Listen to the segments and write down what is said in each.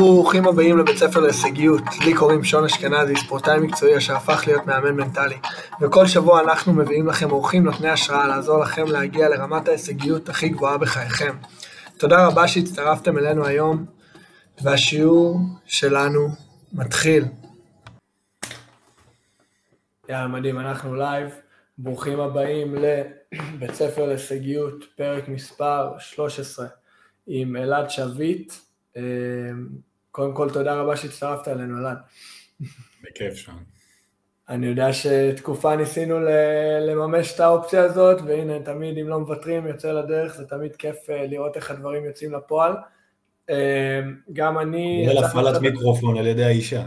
ברוכים הבאים לבית ספר להישגיות. לי קוראים שון אשכנזי, ספורטאי מקצועי אשר הפך להיות מאמן מנטלי. וכל שבוע אנחנו מביאים לכם אורחים נותני השראה לעזור לכם להגיע לרמת ההישגיות הכי גבוהה בחייכם. תודה רבה שהצטרפתם אלינו היום, והשיעור שלנו מתחיל. יאללה, מדהים, אנחנו לייב. ברוכים הבאים לבית ספר להישגיות, פרק מספר 13, עם אלעד שביט. אמ, קודם כל, תודה רבה שהצטרפת אלינו, אלעד. בכיף שם. אני יודע שתקופה ניסינו לממש את האופציה הזאת, והנה, תמיד אם לא מוותרים, יוצא לדרך, זה תמיד כיף אה, לראות איך הדברים יוצאים לפועל. אמ, גם אני... כולל הפעלת מיקרופון על ידי האישה.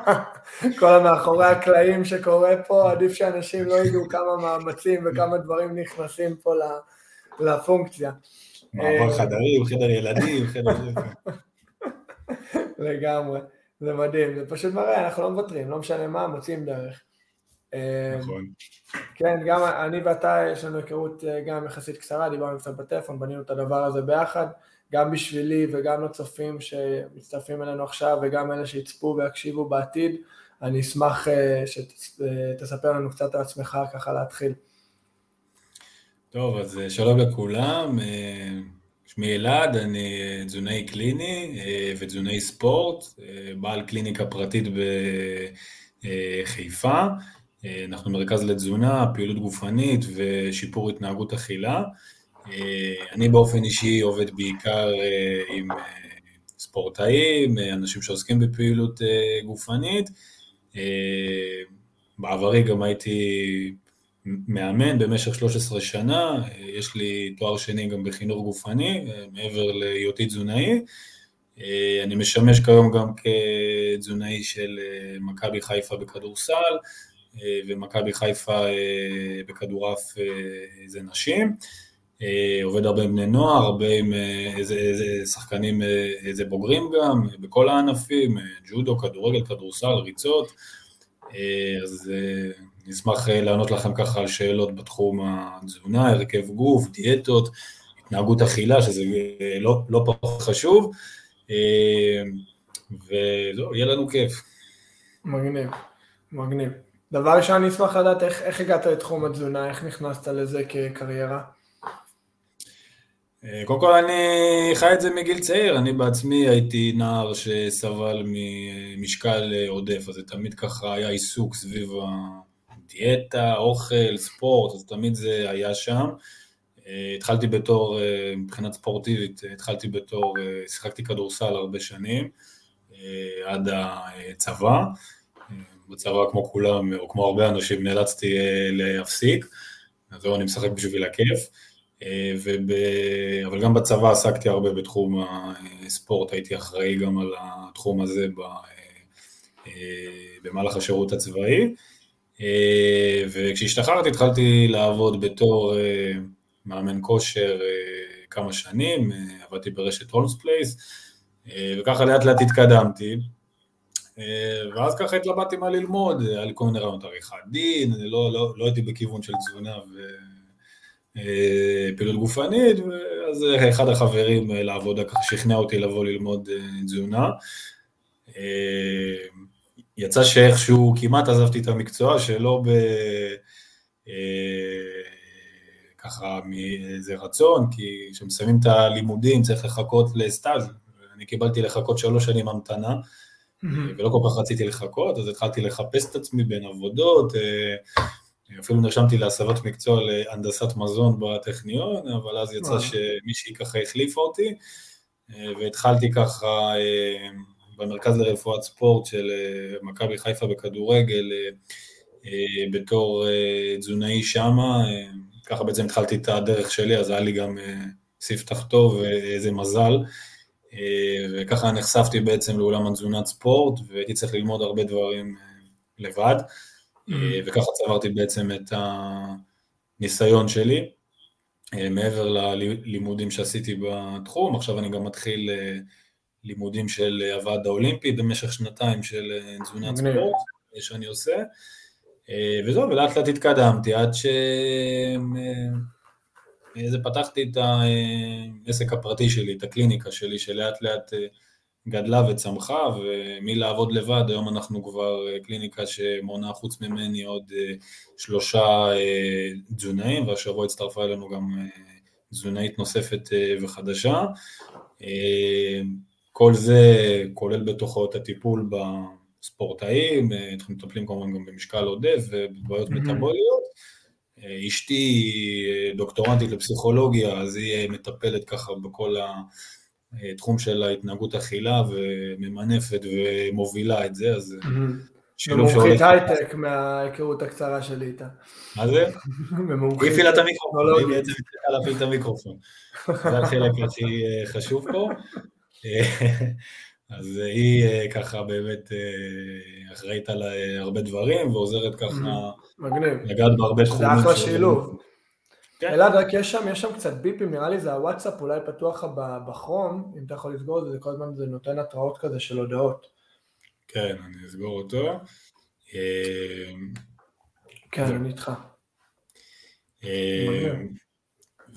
כל המאחורי הקלעים שקורה פה, עדיף שאנשים לא ידעו כמה מאמצים וכמה דברים נכנסים פה לפונקציה. מעבר חדרים, חדר ילדים, חדר... לגמרי, זה מדהים, זה פשוט מראה, אנחנו לא מוותרים, לא משנה מה, מוצאים דרך. נכון. כן, גם אני ואתה, יש לנו היכרות אה, גם יחסית קצרה, דיברנו קצת בטלפון, בנינו את הדבר הזה ביחד, גם בשבילי וגם לצופים שמצטרפים אלינו עכשיו וגם אלה שיצפו ויקשיבו בעתיד, אני אשמח אה, שתספר לנו קצת על עצמך ככה להתחיל. טוב, אז אה, שלום לכולם, אה, שמי אלעד, אני תזונאי קליני ותזונאי ספורט, בעל קליניקה פרטית בחיפה, אנחנו מרכז לתזונה, פעילות גופנית ושיפור התנהגות אכילה. אני באופן אישי עובד בעיקר עם ספורטאים, אנשים שעוסקים בפעילות גופנית, בעברי גם הייתי מאמן במשך 13 שנה, יש לי תואר שני גם בחינוך גופני, מעבר להיותי תזונאי. אני משמש כיום גם כתזונאי של מכבי חיפה בכדורסל, ומכבי חיפה בכדורעף זה נשים. עובד הרבה עם בני נוער, הרבה עם איזה, איזה שחקנים, איזה בוגרים גם, בכל הענפים, ג'ודו, כדורגל, כדורסל, ריצות. אז נשמח אה, לענות לכם ככה על שאלות בתחום התזונה, הרכב גוף, דיאטות, התנהגות אכילה, שזה אה, לא, לא פחות חשוב, אה, וזהו, יהיה לנו כיף. מגניב, מגניב. דבר ראשון, אני אשמח לדעת איך, איך הגעת לתחום התזונה, איך נכנסת לזה כקריירה? קודם כל אני חי את זה מגיל צעיר, אני בעצמי הייתי נער שסבל ממשקל עודף, אז זה תמיד ככה היה עיסוק סביב דיאטה, אוכל, ספורט, אז תמיד זה היה שם. אה, התחלתי בתור, אה, מבחינת ספורטיבית, התחלתי בתור, אה, שיחקתי כדורסל הרבה שנים, עד הצבא. בצבא כמו כולם, או כמו הרבה אנשים, נאלצתי להפסיק, אז זהו, אני משחק בשביל הכיף. וב... אבל גם בצבא עסקתי הרבה בתחום הספורט, הייתי אחראי גם על התחום הזה במהלך השירות הצבאי. אה, וכשהשתחררתי התחלתי לעבוד בתור אה, מאמן כושר אה, כמה שנים, עבדתי ברשת הולמס פלייס, וככה לאט לאט התקדמתי. ואז ככה התלבטתי מה ללמוד, היה לי כל מיני רעיונות עריכת דין, לא, לא, לא הייתי בכיוון של תזונה ופעילות גופנית, ואז אחד החברים לעבודה ככה שכנע אותי לבוא ללמוד תזונה. יצא שאיכשהו כמעט עזבתי את המקצוע, שלא ב... אה, ככה מאיזה רצון, כי כשמסיימים את הלימודים צריך לחכות לסטאז', אני קיבלתי לחכות שלוש שנים המתנה. ולא כל כך רציתי לחכות, אז התחלתי לחפש את עצמי בין עבודות, אה, אפילו נרשמתי להסבת מקצוע להנדסת מזון בטכניון, אבל אז יצא שמישהי ככה החליפה אותי, אה, והתחלתי ככה במרכז לרפואת ספורט של אה, מכבי חיפה בכדורגל אה, אה, בתור תזונאי שמה, ככה בעצם התחלתי את הדרך שלי, אז היה לי גם ספתח טוב ואיזה מזל, וככה נחשפתי בעצם לעולם התזונת ספורט, והייתי צריך ללמוד הרבה דברים לבד, mm-hmm. וככה צברתי בעצם את הניסיון שלי. מעבר ללימודים שעשיתי בתחום, עכשיו אני גם מתחיל לימודים של הוועד האולימפי במשך שנתיים של אה, תזונת ספורט שאני עושה, אה, וזהו, ולאט לאט התקדמתי עד שזה אה, פתחתי את העסק הפרטי שלי, את הקליניקה שלי, שלאט לאט גדלה וצמחה, ומלעבוד לבד, היום אנחנו כבר קליניקה שמונה חוץ ממני עוד שלושה תזונאים, והשבוע הצטרפה אלינו גם תזונאית נוספת וחדשה. כל זה כולל בתוכו את הטיפול בספורטאים, אנחנו מטפלים כמובן גם במשקל עודף ובבעיות מטאבוליות. אשתי דוקטורנטית לפסיכולוגיה, אז היא מטפלת ככה בכל התחום של ההתנהגות אכילה וממנפת ומובילה את זה, אז. ומומחית הייטק מההיכרות הקצרה שלי איתה. מה זה? היא הפעילה את המיקרופון, היא בעצם צריכה להפעיל את המיקרופון. זה החלק הכי חשוב פה. אז היא ככה באמת אחראית על הרבה דברים ועוזרת ככה לגעת בהרבה תחומים. זה אחלה שילוב. כן. אלעד, רק יש שם, יש שם קצת ביפים, נראה לי זה הוואטסאפ אולי פתוח לך בכרום, אם אתה יכול לסגור את זה, זה כל הזמן זה נותן התראות כזה של הודעות. כן, אני אסגור אותו. כן, אני איתך.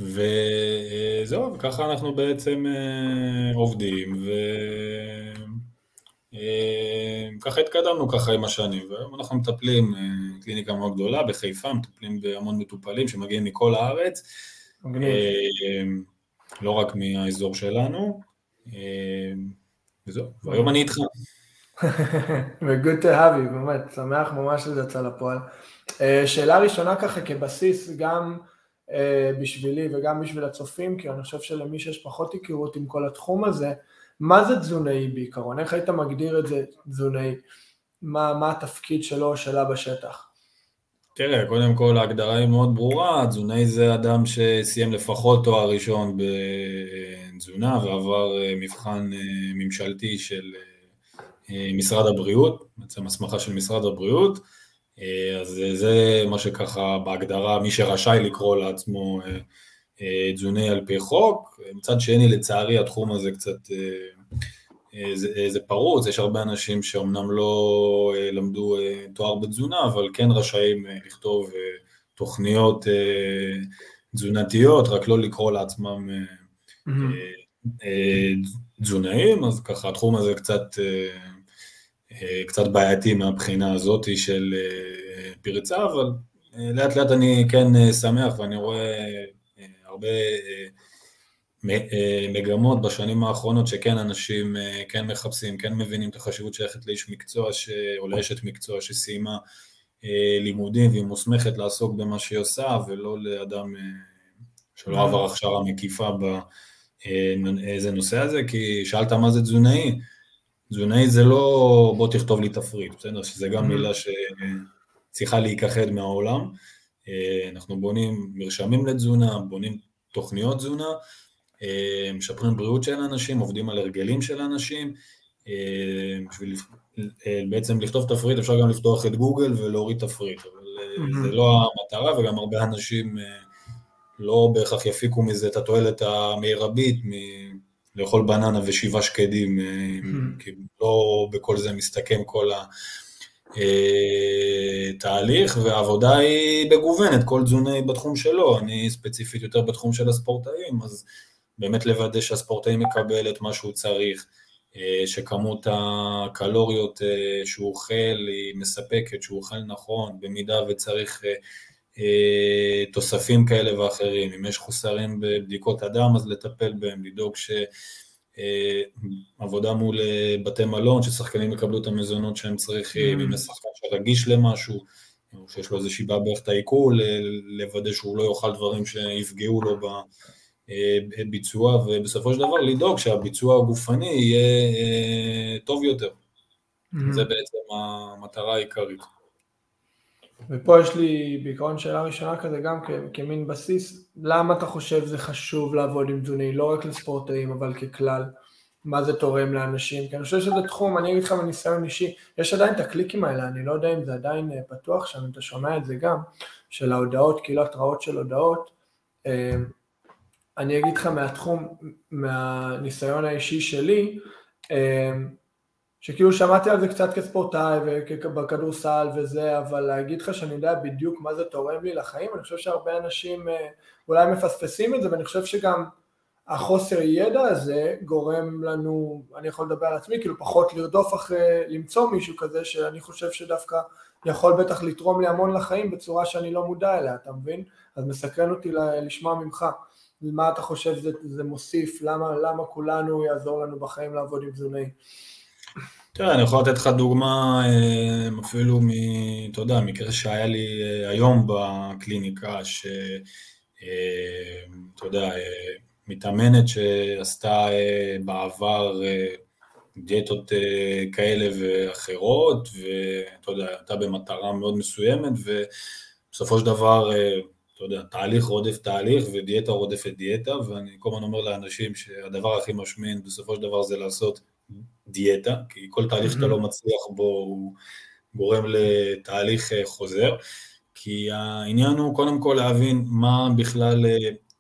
וזהו, וככה אנחנו בעצם עובדים, וככה התקדמנו ככה עם השנים, והיום אנחנו מטפלים, קליניקה מאוד גדולה בחיפה, מטפלים בהמון מטופלים שמגיעים מכל הארץ, לא רק מהאזור שלנו, וזהו, והיום אני איתך. ו-good to have you, באמת, שמח ממש שזה יצא לפועל. שאלה ראשונה ככה כבסיס, גם בשבילי וגם בשביל הצופים, כי אני חושב שלמי שיש פחות היכרות עם כל התחום הזה, מה זה תזונאי בעיקרון? איך היית מגדיר את זה תזונאי? מה, מה התפקיד שלו או שלה בשטח? תראה, קודם כל ההגדרה היא מאוד ברורה, תזונאי זה אדם שסיים לפחות תואר ראשון בתזונה ועבר מבחן ממשלתי של משרד הבריאות, בעצם הסמכה של משרד הבריאות, אז זה מה שככה בהגדרה, מי שרשאי לקרוא לעצמו תזוני על פי חוק, מצד שני לצערי התחום הזה קצת, זה, זה פרוץ, יש הרבה אנשים שאומנם לא למדו תואר בתזונה, אבל כן רשאים לכתוב תוכניות תזונתיות, רק לא לקרוא לעצמם mm-hmm. תזונאים, אז ככה התחום הזה קצת קצת בעייתי מהבחינה הזאת של אה, פרצה, אבל אה, לאט לאט אני כן אה, שמח ואני רואה הרבה מגמות בשנים האחרונות שכן אנשים כן מחפשים, כן מבינים את החשיבות שייכת לאיש מקצוע ש... או לאשת מקצוע שסיימה לימודים והיא מוסמכת לעסוק במה שהיא עושה ולא לאדם שלא עבר הכשרה מקיפה באיזה נושא הזה, כי שאלת מה זה תזונאי, תזונאי זה לא בוא תכתוב לי תפריט, בסדר? שזה גם mm-hmm. מילה שצריכה להיכחד מהעולם. אה, אנחנו בונים מרשמים לתזונה, בונים תוכניות תזונה, אה, משפרים בריאות של אנשים, עובדים על הרגלים של אנשים. אה, בשביל בעצם לכתוב תפריט אפשר גם לפתוח את גוגל ולהוריד תפריט, אבל mm-hmm. זה לא המטרה וגם הרבה אנשים לא בהכרח יפיקו מזה את התועלת המרבית לאכול בננה ושבעה שקדים, אה, mm-hmm. כי לא בכל זה מסתכם כל התהליך, אה, והעבודה היא מגוונת, כל תזוני בתחום שלו, אני ספציפית יותר בתחום של הספורטאים, אז באמת לוודא שהספורטאי מקבל את מה שהוא צריך, אה, שכמות הקלוריות שהוא אוכל היא מספקת, שהוא אוכל נכון, במידה וצריך תוספים כאלה ואחרים, אם יש חוסרים בבדיקות הדם אז לטפל בהם, לדאוג שעבודה אה, מול אה, בתי מלון, ששחקנים יקבלו את המזונות שהם צריכים, mm. אם יש שחקן שרגיש למשהו, או שיש לו איזושהי בעיה באיך העיכול, לוודא שהוא לא יאכל דברים שיפגעו לו בביצוע, ובסופו של דבר לדאוג שהביצוע הגופני יהיה טוב יותר. Mm. זה בעצם המטרה העיקרית. ופה יש לי בעיקרון שאלה ראשונה כזה גם כמין בסיס, למה אתה חושב זה חשוב לעבוד עם תזוני, לא רק לספורטאים אבל ככלל, מה זה תורם לאנשים, כי אני חושב שזה תחום, אני אגיד לך מניסיון אישי, יש עדיין את הקליקים האלה, אני לא יודע אם זה עדיין אה, פתוח שם, אתה שומע את זה גם, של ההודעות, כאילו התראות של הודעות, אה, אני אגיד לך מהתחום, מהניסיון האישי שלי, אה, שכאילו שמעתי על זה קצת כספורטאי ובכדורסל וזה, אבל להגיד לך שאני יודע בדיוק מה זה תורם לי לחיים, אני חושב שהרבה אנשים אה, אולי מפספסים את זה, ואני חושב שגם החוסר ידע הזה גורם לנו, אני יכול לדבר על עצמי, כאילו פחות לרדוף אחרי, למצוא מישהו כזה שאני חושב שדווקא יכול בטח לתרום לי המון לחיים בצורה שאני לא מודע אליה, אתה מבין? אז מסקרן אותי לשמוע ממך, מה אתה חושב שזה, זה מוסיף, למה, למה כולנו יעזור לנו בחיים לעבוד עם תזונאי? תראה, אני יכול לתת לך דוגמה אה, אפילו מ... אתה יודע, מקרה שהיה לי אה, היום בקליניקה, שאתה אה, יודע, מתאמנת שעשתה בעבר דיאטות כאלה ואחרות, ואתה יודע, הייתה במטרה מאוד מסוימת, ובסופו של דבר, אתה יודע, תהליך רודף תהליך ודיאטה רודפת דיאטה, ואני כל הזמן אומר לאנשים שהדבר הכי משמין בסופו של דבר זה לעשות דיאטה, כי כל תהליך שאתה לא מצליח בו הוא גורם לתהליך אה, חוזר, כי העניין הוא קודם כל להבין מה בכלל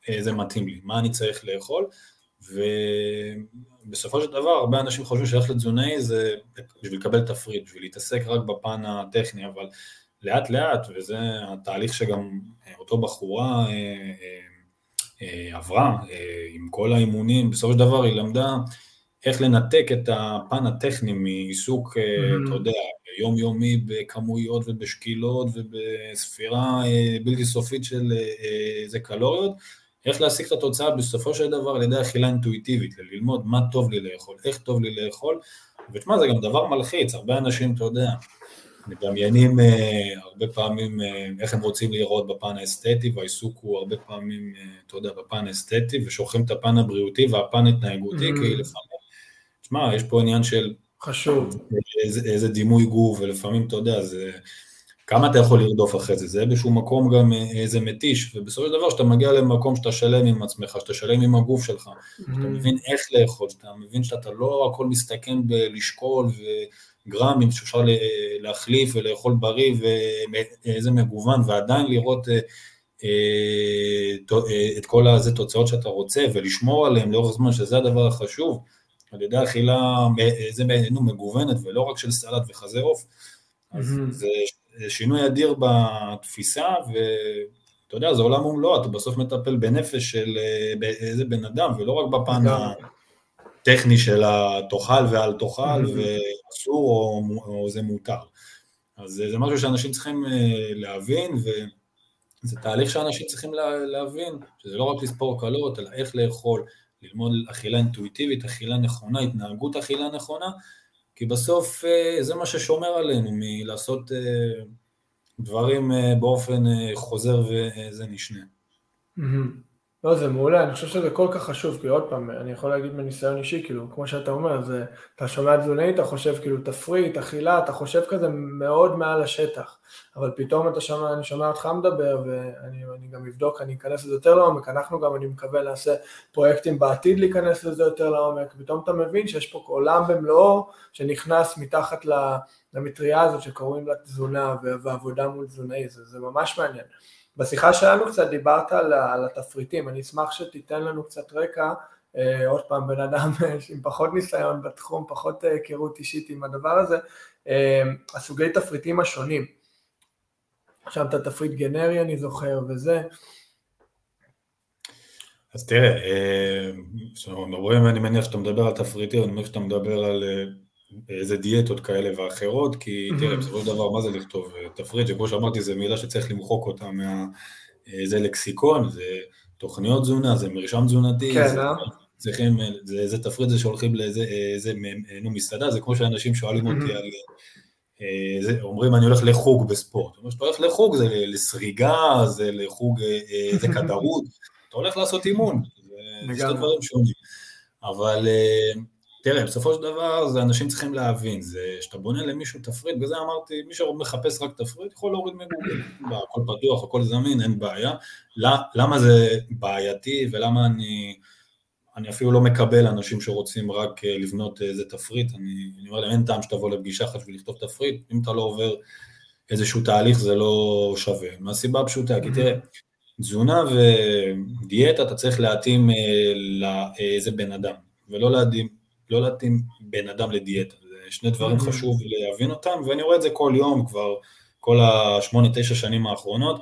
אה, זה מתאים לי, מה אני צריך לאכול, ובסופו של דבר הרבה אנשים חושבים שללכת לתזונאי זה בשביל לקבל תפריט, בשביל להתעסק רק בפן הטכני, אבל לאט לאט, וזה התהליך שגם אותו בחורה אה, עברה עם כל האימונים, בסופו של דבר היא למדה איך לנתק את הפן הטכני מעיסוק, mm-hmm. אתה יודע, יומיומי בכמויות ובשקילות ובספירה אה, בלתי סופית של איזה אה, קלוריות, איך להשיג את התוצאה בסופו של דבר על ידי אכילה אינטואיטיבית, ללמוד מה טוב לי לאכול, איך טוב לי לאכול, ותשמע, זה גם דבר מלחיץ, הרבה אנשים, אתה יודע, מדמיינים uh, הרבה פעמים uh, איך הם רוצים להיראות בפן האסתטי, והעיסוק הוא הרבה פעמים, uh, אתה יודע, בפן האסתטי, ושוכחים את הפן הבריאותי והפן ההתנהגותי, mm-hmm. כי לפעמים תשמע, יש פה עניין של... חשוב. איזה, איזה דימוי גוף, ולפעמים, אתה יודע, זה... כמה אתה יכול לרדוף אחרי זה? זה באיזשהו מקום גם איזה מתיש, ובסופו של דבר שאתה מגיע למקום שאתה שלם עם עצמך, שאתה שלם עם הגוף שלך, mm-hmm. שאתה מבין איך לאכול, שאתה מבין שאתה לא הכל מסתכן בלשקול וגרמים שאפשר להחליף ולאכול בריא ואיזה מגוון, ועדיין לראות אה, אה, את כל הזה תוצאות שאתה רוצה ולשמור עליהן לאורך זמן, שזה הדבר החשוב. על ידי אכילה זה נו, מגוונת ולא רק של סלט וחזה עוף. אז. זה שינוי אדיר בתפיסה, ואתה יודע, זה עולם ומלואו, אתה בסוף מטפל בנפש של איזה בן אדם, ולא רק בפן הטכני של התאכל ואל תאכל. ואסור או, או זה מותר. אז זה משהו שאנשים צריכים אה, להבין, וזה תהליך שאנשים צריכים להבין, שזה לא רק לספור קלות, אלא איך לאכול, ללמוד אכילה אינטואיטיבית, אכילה נכונה, התנהגות אכילה נכונה, כי בסוף אה, זה מה ששומר עלינו מלעשות אה, דברים אה, באופן חוזר וזה נשנה. לא, זה מעולה, אני חושב שזה כל כך חשוב, כי עוד פעם, אני יכול להגיד מניסיון אישי, כאילו, כמו שאתה אומר, זה, אתה שומע תזונאי, אתה חושב כאילו תפריט, אכילה, אתה חושב כזה מאוד מעל השטח, אבל פתאום אתה שומע, אני שומע אותך מדבר, ואני גם אבדוק, אני אכנס לזה יותר לעומק, אנחנו גם, אני מקווה, נעשה פרויקטים בעתיד להיכנס לזה יותר לעומק, פתאום אתה מבין שיש פה עולם במלואו שנכנס מתחת למטריה הזאת שקוראים לה תזונה ועבודה מול תזונאי, זה, זה ממש מעניין. בשיחה שלנו קצת דיברת על, על התפריטים, אני אשמח שתיתן לנו קצת רקע, אה, עוד פעם בן אדם עם פחות ניסיון בתחום, פחות אה, היכרות אישית עם הדבר הזה, אה, הסוגי תפריטים השונים. עכשיו אתה תפריט גנרי אני זוכר וזה. אז תראה, כשאנחנו מדברים, אני מניח שאתה מדבר על תפריטים, אני מניח שאתה מדבר על איזה דיאטות כאלה ואחרות, כי תראה, בסופו של דבר, מה זה לכתוב תפריט, שכמו שאמרתי, זו מילה שצריך למחוק אותה מה... זה לקסיקון, זה תוכניות תזונה, זה מרשם תזונתי, כן, זה, אה? צריכים, זה, זה תפריט זה שהולכים לאיזה איזה, נו, מסעדה, זה כמו שאנשים שואלים אותי על, זה, אומרים אני הולך לחוג בספורט, אומר שאתה הולך לחוג זה לסריגה, זה לחוג, זה כדרות, אתה הולך לעשות אימון, זה שני דברים שונים, אבל תראה, בסופו של דבר זה אנשים צריכים להבין, זה שאתה בונה למישהו תפריט, בזה אמרתי, מי שמחפש רק תפריט יכול להוריד מגוגל, הכל פתוח, הכל זמין, אין בעיה. למה זה בעייתי ולמה אני, אני אפילו לא מקבל אנשים שרוצים רק אה, לבנות איזה תפריט, אני, אני אומר להם, אין טעם שתבוא לפגישה אחת ולכתוב תפריט, אם אתה לא עובר איזשהו תהליך זה לא שווה, מהסיבה הפשוטה, כי תראה, תזונה ודיאטה אתה צריך להתאים אה, לאיזה בן אדם, ולא להתאים לא להתאים בן אדם לדיאטה, זה שני דברים mm-hmm. חשוב להבין אותם, ואני רואה את זה כל יום כבר, כל השמונה, תשע שנים האחרונות,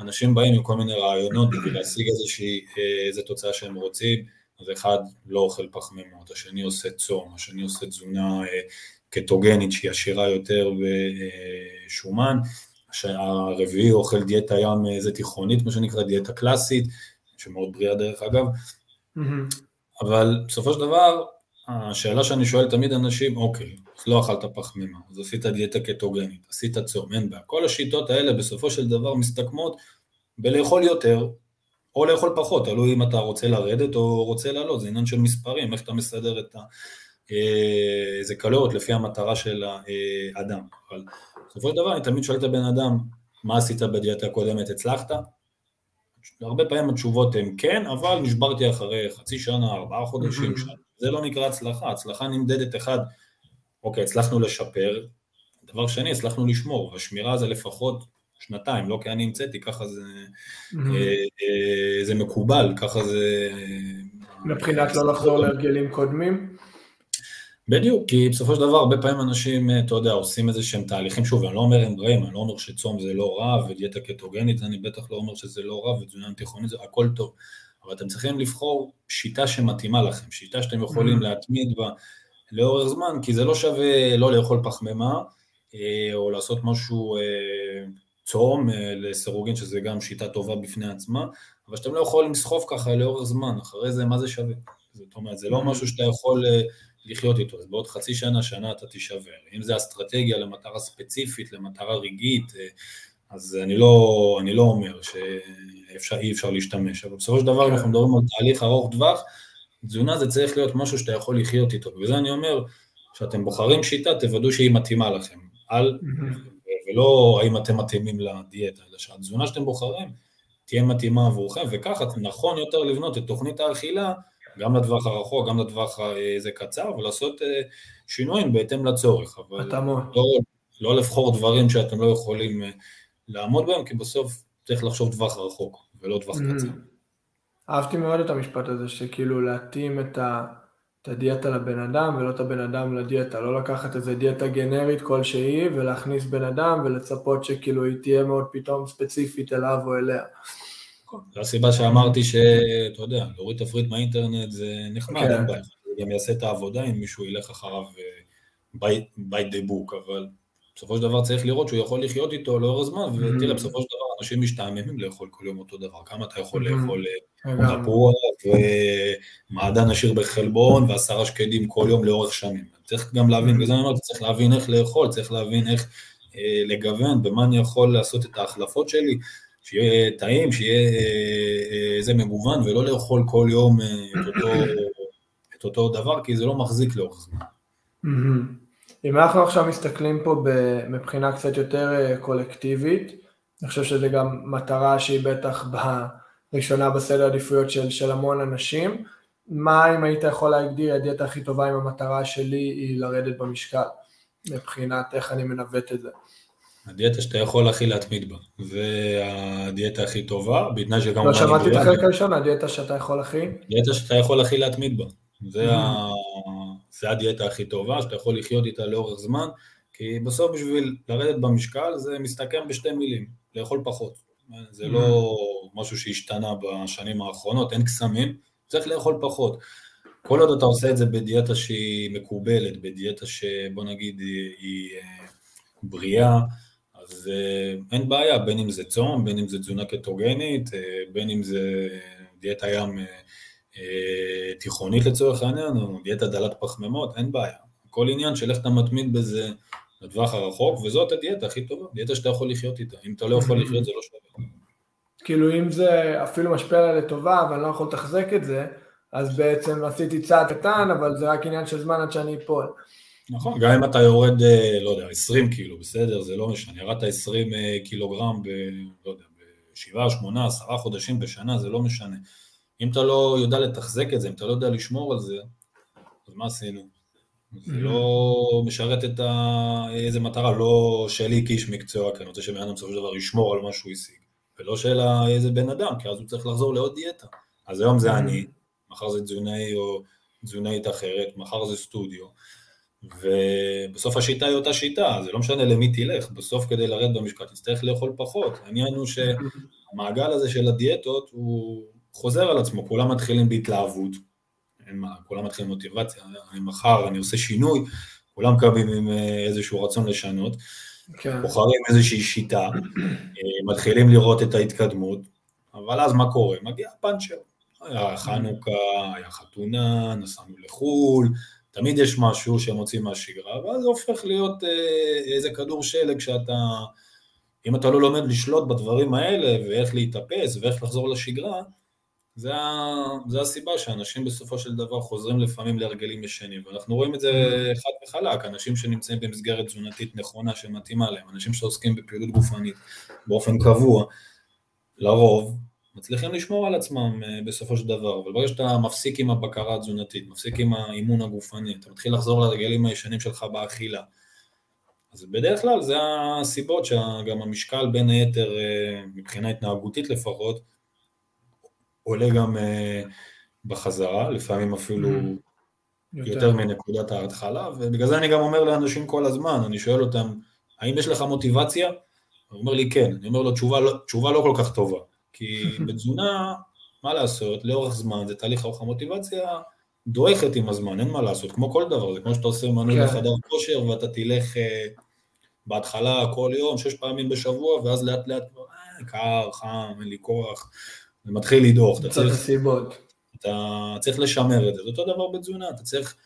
אנשים באים עם כל מיני רעיונות בשביל להשיג איזושהי, איזו תוצאה שהם רוצים, אז אחד לא אוכל פחמימות, השני עושה צום, השני עושה תזונה קטוגנית שהיא עשירה יותר בשומן, הרביעי אוכל דיאטה ים זה תיכונית, מה שנקרא דיאטה קלאסית, שמאוד בריאה דרך אגב, mm-hmm. אבל בסופו של דבר, השאלה שאני שואל תמיד אנשים, אוקיי, אז לא אכלת פחמימה, אז עשית דיאטה קטוגנית, עשית צום, אין בעיה. כל השיטות האלה בסופו של דבר מסתכמות בלאכול יותר, או לאכול פחות, תלוי אם אתה רוצה לרדת או רוצה לעלות, זה עניין של מספרים, איך אתה מסדר את ה... איזה אה, קלוריות לפי המטרה של האדם. אבל בסופו של דבר אני תמיד שואל את הבן אדם, מה עשית בדיאטה הקודמת, הצלחת? הרבה פעמים התשובות הן כן, אבל נשברתי אחרי חצי שנה, ארבעה חודשים, שנה. זה לא נקרא הצלחה, הצלחה נמדדת אחד, אוקיי, הצלחנו לשפר, דבר שני, הצלחנו לשמור, והשמירה זה לפחות שנתיים, לא כי אני המצאתי, ככה זה, אה, אה, זה מקובל, ככה זה... מבחינת לא לחזור להרגלים קודמים? בדיוק, כי בסופו של דבר הרבה פעמים אנשים, אתה יודע, עושים איזה שהם תהליכים, שוב, אני לא אומר הם רעים, אני לא אומר שצום זה לא רע, ודיאטה קטוגנית, אני בטח לא אומר שזה לא רע, ותזונה תיכונית זה הכל טוב, אבל אתם צריכים לבחור שיטה שמתאימה לכם, שיטה שאתם יכולים mm-hmm. להתמיד בה לאורך זמן, כי זה לא שווה לא לאכול פחמימה, אה, או לעשות משהו אה, צום אה, לסירוגין, שזה גם שיטה טובה בפני עצמה, אבל שאתם לא יכולים לסחוב ככה לאורך זמן, אחרי זה מה זה שווה? זאת אומרת, זה לא mm-hmm. משהו שאתה יכול לחיות איתו, אז בעוד חצי שנה, שנה אתה תישבר. אם זה אסטרטגיה למטרה ספציפית, למטרה רגעית, אז אני לא, אני לא אומר שאי אפשר להשתמש, אבל בסופו של דבר אם אנחנו מדברים על תהליך ארוך טווח, תזונה זה צריך להיות משהו שאתה יכול לחיות איתו, ובזה אני אומר, כשאתם בוחרים שיטה, תוודאו שהיא מתאימה לכם, על, ולא האם אתם מתאימים לדיאטה, אלא שהתזונה שאתם בוחרים תהיה מתאימה עבורכם, וככה נכון יותר לבנות את תוכנית האכילה, גם לטווח הרחוק, גם לטווח איזה קצר, ולעשות אה, שינויים בהתאם לצורך, אבל לא, לא לבחור דברים שאתם לא יכולים אה, לעמוד בהם, כי בסוף צריך לחשוב טווח רחוק, ולא טווח mm-hmm. קצר. אהבתי מאוד את המשפט הזה, שכאילו להתאים את, ה, את הדיאטה לבן אדם ולא את הבן אדם לדיאטה, לא לקחת איזה דיאטה גנרית כלשהי ולהכניס בן אדם ולצפות שכאילו היא תהיה מאוד פתאום ספציפית אליו או אליה. זו הסיבה שאמרתי שאתה יודע, להוריד תפריט מהאינטרנט זה נחמד, כן. אין בעיה, זה גם יעשה את העבודה אם מישהו ילך אחריו אה, by the book, אבל בסופו של דבר צריך לראות שהוא יכול לחיות איתו לאור הזמן, ותראה, בסופו של דבר אנשים משתעממים לאכול כל יום אותו דבר, כמה אתה יכול לאכול אה, תפוח ומעדן עשיר בחלבון ועשרה שקדים כל יום לאורך שנים. צריך גם להבין, בגלל זה אני אומר, צריך להבין איך לאכול, צריך להבין איך אה, לגוון, במה אני יכול לעשות את ההחלפות שלי, שיהיה טעים, שיהיה איזה מגוון, ולא לאכול כל יום את אותו, את אותו דבר, כי זה לא מחזיק לאורך זמן. אם אנחנו עכשיו מסתכלים פה מבחינה קצת יותר אה, קולקטיבית, אני חושב שזו גם מטרה שהיא בטח בראשונה בסדר עדיפויות של, של המון אנשים. מה אם היית יכול להגדיר הדיאטה הכי טובה אם המטרה שלי היא לרדת במשקל, מבחינת איך אני מנווט את זה? הדיאטה שאתה יכול הכי להתמיד בה, והדיאטה הכי טובה, בתנאי שגם... לא שמעתי את החלק הראשון, הדיאטה שאתה יכול הכי? דיאטה שאתה יכול הכי להתמיד בה, זה זה הדיאטה הכי טובה, שאתה יכול לחיות איתה לאורך זמן, כי בסוף בשביל לרדת במשקל זה מסתכם בשתי מילים, לאכול פחות. זה לא משהו שהשתנה בשנים האחרונות, אין קסמים, צריך לאכול פחות. כל עוד אתה עושה את זה בדיאטה שהיא מקובלת, בדיאטה שבוא נגיד היא, היא אה, בריאה, אז אה, אין בעיה, בין אם זה צום, בין אם זה תזונה קטוגנית, אה, בין אם זה דיאטה ים אה, תיכונית לצורך העניין, או דיאטה דלת פחמימות, אין בעיה. כל עניין של איך אתה מתמיד בזה לטווח הרחוק, וזאת הדיאטה הכי טובה, דיאטה שאתה יכול לחיות איתה. אם אתה לא יכול לחיות זה לא שווה. כאילו אם זה אפילו משפיע עליה לטובה, אבל אני לא יכול לתחזק את זה, אז בעצם עשיתי צעד קטן, אבל זה רק עניין של זמן עד שאני אפול. נכון, גם אם אתה יורד, אה, לא יודע, 20 קילו, בסדר, זה לא משנה, ירדת 20 אה, קילוגרם ב... לא יודע, בשבעה, שמונה, עשרה חודשים בשנה, זה לא משנה. אם אתה לא יודע לתחזק את זה, אם אתה לא יודע לשמור על זה, אז מה עשינו? זה לא משרת את ה... איזה מטרה, לא שלי כאיש מקצוע, כי אני רוצה שבן אדם בסופו של דבר ישמור על מה שהוא השיג, ולא של איזה בן אדם, כי אז הוא צריך לחזור לעוד דיאטה. אז היום זה אני, מחר זה תזונאי או תזונאית אחרת, מחר זה סטודיו, ובסוף השיטה היא אותה שיטה, זה לא משנה למי תלך, בסוף כדי לרדת במשקל תצטרך לאכול פחות. העניין הוא שהמעגל הזה של הדיאטות הוא חוזר על עצמו, כולם מתחילים בהתלהבות, כולם מתחילים מוטיבציה, אני מחר, אני עושה שינוי, כולם קמים עם איזשהו רצון לשנות, כן. בוחרים איזושהי שיטה, מתחילים לראות את ההתקדמות, אבל אז מה קורה? מגיע פאנצ'ר. היה חנוכה, היה חתונה, נסענו לחו"ל, תמיד יש משהו שמוציא מהשגרה, ואז זה הופך להיות אה, איזה כדור שלג שאתה, אם אתה לא לומד לשלוט בדברים האלה, ואיך להתאפס, ואיך לחזור לשגרה, זה, זה הסיבה שאנשים בסופו של דבר חוזרים לפעמים להרגלים ישנים, ואנחנו רואים את זה חד וחלק, אנשים שנמצאים במסגרת תזונתית נכונה שמתאימה להם, אנשים שעוסקים בפעילות גופנית באופן קבוע, לרוב מצליחים לשמור על עצמם אה, בסופו של דבר, אבל ברגע שאתה מפסיק עם הבקרה התזונתית, מפסיק עם האימון הגופני, אתה מתחיל לחזור לרגלים הישנים שלך באכילה, אז בדרך כלל זה הסיבות שגם המשקל בין היתר, אה, מבחינה התנהגותית לפחות, עולה גם אה, בחזרה, לפעמים אפילו mm. יותר, יותר מנקודת ההתחלה, ובגלל זה אני גם אומר לאנשים כל הזמן, אני שואל אותם, האם יש לך מוטיבציה? הוא אומר לי כן, אני אומר לו תשובה לא, תשובה לא כל כך טובה, כי בתזונה, מה לעשות, לאורך זמן זה תהליך ארוך המוטיבציה דועכת עם הזמן, אין מה לעשות, כמו כל דבר, זה כמו שאתה עושה מנוי כן. לחדר כושר ואתה תלך uh, בהתחלה כל יום, שש פעמים בשבוע, ואז לאט לאט, אה, קר, חם, אין לי כוח, זה מתחיל לדעוך, אתה צריך, הסיבות. אתה צריך לשמר את זה, זה אותו דבר בתזונה, אתה צריך,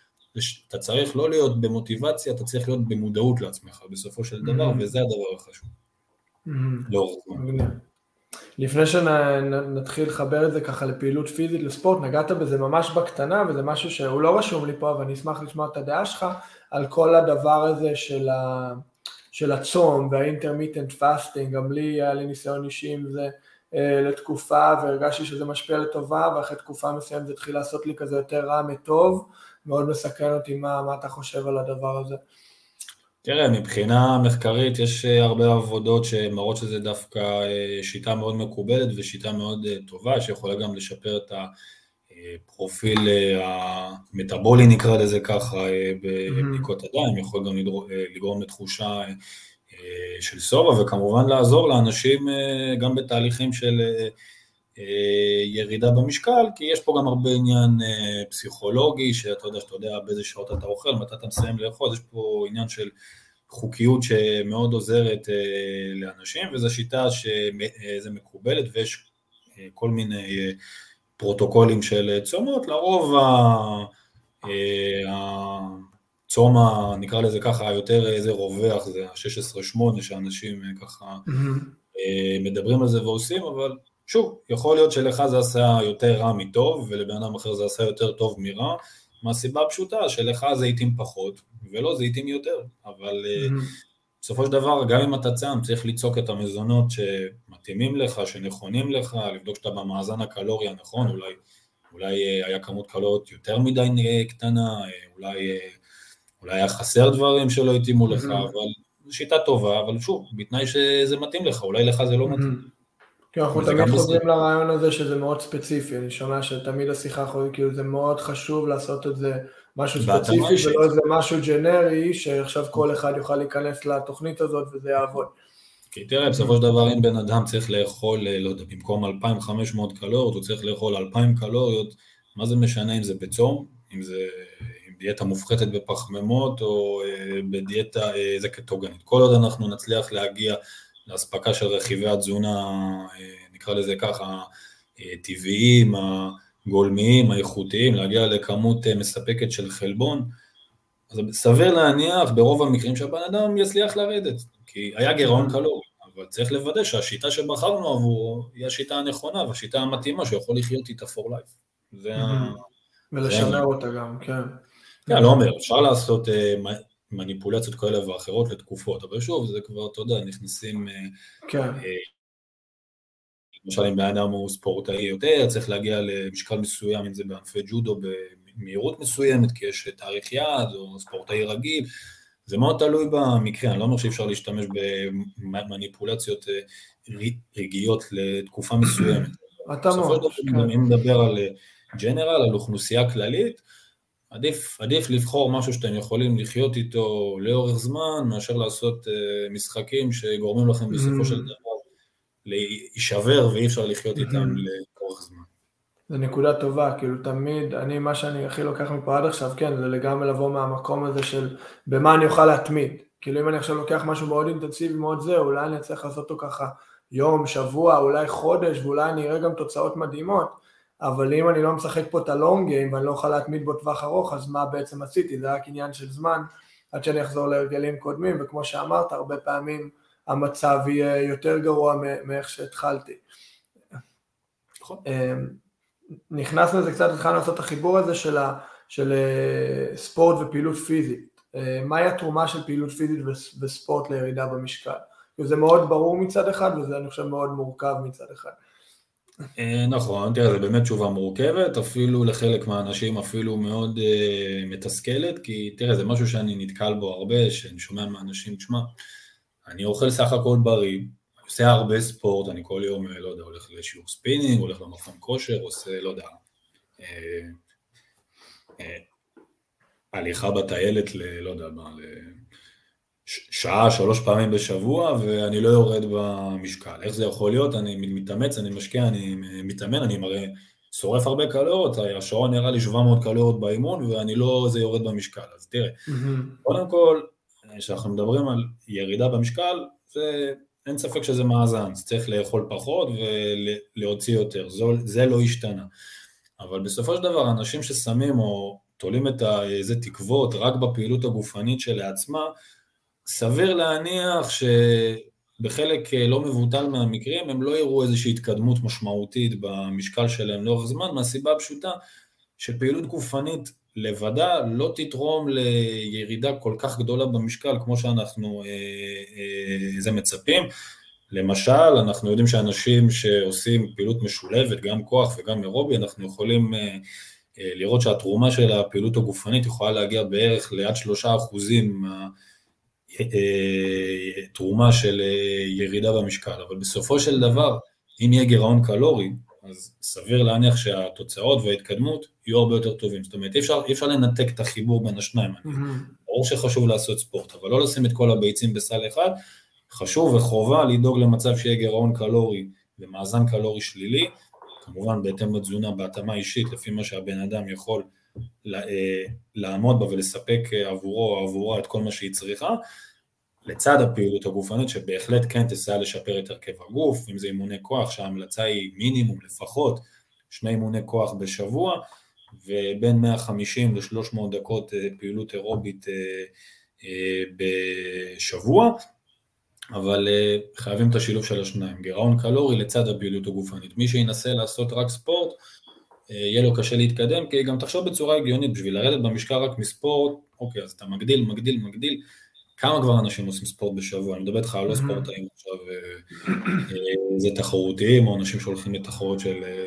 אתה צריך לא להיות במוטיבציה, אתה צריך להיות במודעות לעצמך בסופו של דבר, mm-hmm. וזה הדבר החשוב, mm-hmm. לאורך זמן. לפני שנתחיל לחבר את זה ככה לפעילות פיזית, לספורט, נגעת בזה ממש בקטנה, וזה משהו שהוא לא רשום לי פה, אבל אני אשמח לשמוע את הדעה שלך, על כל הדבר הזה של, ה, של הצום וה intermittent fasting, גם לי היה לי ניסיון אישי עם זה אה, לתקופה, והרגשתי שזה משפיע לטובה, ואחרי תקופה מסוימת זה התחיל לעשות לי כזה יותר רע מטוב, מאוד מסקרן אותי מה, מה אתה חושב על הדבר הזה. תראה, מבחינה מחקרית יש אה, הרבה עבודות שמראות שזה דווקא אה, שיטה מאוד מקובלת ושיטה מאוד אה, טובה, שיכולה גם לשפר את הפרופיל המטאבולי נקרא לזה ככה בבדיקות הדם, יכול גם לגרום לתחושה של שובע וכמובן לעזור לאנשים גם בתהליכים של ירידה במשקל, כי יש פה גם הרבה עניין פסיכולוגי, שאתה יודע שאתה יודע באיזה שעות אתה אוכל, מתי אתה מסיים לאכול, יש פה עניין של חוקיות שמאוד עוזרת לאנשים, וזו שיטה שזה מקובלת ויש כל מיני פרוטוקולים של צומות, לרוב הצום, נקרא לזה ככה, היותר איזה רווח, זה ה-16-8 שאנשים ככה מדברים על זה ועושים, אבל שוב, יכול להיות שלך זה עשה יותר רע מטוב, ולבן אדם אחר זה עשה יותר טוב מרע, מהסיבה הפשוטה שלך זה עיתים פחות, ולא זה עיתים יותר, אבל mm-hmm. בסופו של דבר, גם אם אתה צם, צריך ליצוק את המזונות שמתאימים לך, שנכונים לך, לבדוק שאתה במאזן הקלורי הנכון, אולי, אולי אה, היה כמות קלוריות יותר מדי אה, קטנה, אולי, אולי היה חסר דברים שלא התאימו לך, mm-hmm. אבל זו שיטה טובה, אבל שוב, בתנאי שזה מתאים לך, אולי לך זה לא מתאים. כי אנחנו תמיד חוזרים לרעיון הזה שזה מאוד ספציפי, אני שומע שתמיד השיחה חוזרת, כאילו זה מאוד חשוב לעשות את זה משהו ספציפי ולא איזה משהו ג'נרי, שעכשיו כל אחד יוכל להיכנס לתוכנית הזאת וזה יעבוד. כי תראה, בסופו של דבר אם בן אדם צריך לאכול, לא יודע, במקום 2,500 קלוריות, הוא צריך לאכול 2,000 קלוריות, מה זה משנה אם זה בצום, אם זה עם דיאטה מופחתת בפחמימות או אה, בדיאטה אה, קטוגנית. כל עוד אנחנו נצליח להגיע לאספקה של רכיבי התזונה, אה, נקרא לזה ככה, טבעיים, הגולמיים, האיכותיים, להגיע לכמות אה, מספקת של חלבון, אז סביר להניח ברוב המקרים שהבן אדם יצליח לרדת, כי היה גירעון קלורי, אבל צריך לוודא שהשיטה שבחרנו עבורו היא השיטה הנכונה והשיטה המתאימה שיכול לחיות איתה for life. ולשמר אותה גם, כן. כן, לא אומר, אפשר לעשות אה, מניפולציות כאלה ואחרות לתקופות, אבל שוב, זה כבר, אתה יודע, נכנסים... אה, כן. אה, למשל אם בן אדם הוא ספורטאי יותר, צריך להגיע למשקל מסוים, אם זה בענפי ג'ודו במהירות מסוימת, כי יש תאריך יעד, או ספורטאי רגיל, זה מאוד תלוי במקרה, אני לא אומר שאי אפשר להשתמש במניפולציות אה, רגעיות לתקופה מסוימת. אתה מאוד, כן. אם נדבר על ג'נרל, על אוכלוסייה כללית, עדיף, עדיף לבחור משהו שאתם יכולים לחיות איתו לאורך זמן, מאשר לעשות uh, משחקים שגורמים לכם בסופו של mm. דבר להישבר ואי אפשר לחיות איתם mm-hmm. לאורך זמן. זו נקודה טובה, כאילו תמיד, אני, מה שאני הכי לוקח מפה עד עכשיו, כן, זה לגמרי לבוא מהמקום הזה של במה אני אוכל להתמיד. כאילו אם אני עכשיו לוקח משהו מאוד אינטנסיבי, מאוד זה, אולי אני אצליח לעשות אותו ככה יום, שבוע, אולי חודש, ואולי אני אראה גם תוצאות מדהימות, אבל אם אני לא משחק פה את הלונג גיים ואני לא אוכל להתמיד בו טווח ארוך, אז מה בעצם עשיתי? זה רק עניין של זמן עד שאני אחזור להרגלים קודמים, וכמו שאמרת, הרבה פעמים המצב יהיה יותר גרוע מאיך שהתחלתי. נכון. אמ, נכנסנו לזה קצת, התחלנו לעשות את החיבור הזה של, ה, של אה, ספורט ופעילות פיזית. אה, מהי התרומה של פעילות פיזית וספורט לירידה במשקל? זה מאוד ברור מצד אחד, וזה אני חושב מאוד מורכב מצד אחד. אה, נכון, תראה, זו באמת תשובה מורכבת, אפילו לחלק מהאנשים אפילו מאוד אה, מתסכלת, כי תראה, זה משהו שאני נתקל בו הרבה, שאני שומע מאנשים, תשמע, אני אוכל סך הכל בריא, עושה הרבה ספורט, אני כל יום, לא יודע, הולך לשיעור ספינינג, הולך למכון כושר, עושה, לא יודע, אה, אה, הליכה בטיילת, ל, לא יודע מה, שעה, שלוש פעמים בשבוע, ואני לא יורד במשקל. איך זה יכול להיות? אני מתאמץ, אני משקיע, אני מתאמן, אני מראה, שורף הרבה קלוריות, השעון נראה לי 700 קלוריות באימון, ואני לא, זה יורד במשקל. אז תראה, קודם כל, כשאנחנו מדברים על ירידה במשקל, זה אין ספק שזה מאזן, צריך לאכול פחות ולהוציא יותר, זה, זה לא השתנה. אבל בסופו של דבר, אנשים ששמים או תולים את איזה תקוות רק בפעילות הגופנית שלעצמה, סביר להניח שבחלק לא מבוטל מהמקרים הם לא יראו איזושהי התקדמות משמעותית במשקל שלהם לאורך זמן, מהסיבה הפשוטה שפעילות גופנית לבדה לא תתרום לירידה כל כך גדולה במשקל כמו שאנחנו אה, אה, זה מצפים. למשל, אנחנו יודעים שאנשים שעושים פעילות משולבת, גם כוח וגם אירובי, אנחנו יכולים אה, לראות שהתרומה של הפעילות הגופנית יכולה להגיע בערך ליד שלושה אחוזים תרומה של ירידה במשקל, אבל בסופו של דבר, אם יהיה גירעון קלורי, אז סביר להניח שהתוצאות וההתקדמות יהיו הרבה יותר טובים. זאת אומרת, אי אפשר, אי אפשר לנתק את החיבור בין השניים. Mm-hmm. ברור שחשוב לעשות ספורט, אבל לא לשים את כל הביצים בסל אחד. חשוב וחובה לדאוג למצב שיהיה גירעון קלורי ומאזן קלורי שלילי, כמובן בהתאם לתזונה, בהתאמה אישית, לפי מה שהבן אדם יכול אה, לעמוד בה ולספק עבורו או עבורה את כל מה שהיא צריכה, לצד הפעילות הגופנית שבהחלט כן תסייע לשפר את הרכב הגוף, אם זה אימוני כוח שההמלצה היא מינימום לפחות שני אימוני כוח בשבוע ובין 150 ל-300 דקות אה, פעילות אירובית אה, אה, בשבוע, אבל חייבים את השילוב של השניים, גירעון קלורי לצד הפעילות הגופנית. מי שינסה לעשות רק ספורט, יהיה לו קשה להתקדם, כי גם תחשוב בצורה הגיונית, בשביל לרדת במשקל רק מספורט, אוקיי, אז אתה מגדיל, מגדיל, מגדיל, כמה כבר אנשים עושים ספורט בשבוע? אני מדבר איתך על לא ספורטאים עכשיו, אה, אה, זה תחרותיים, או אנשים שהולכים לתחרות של אה,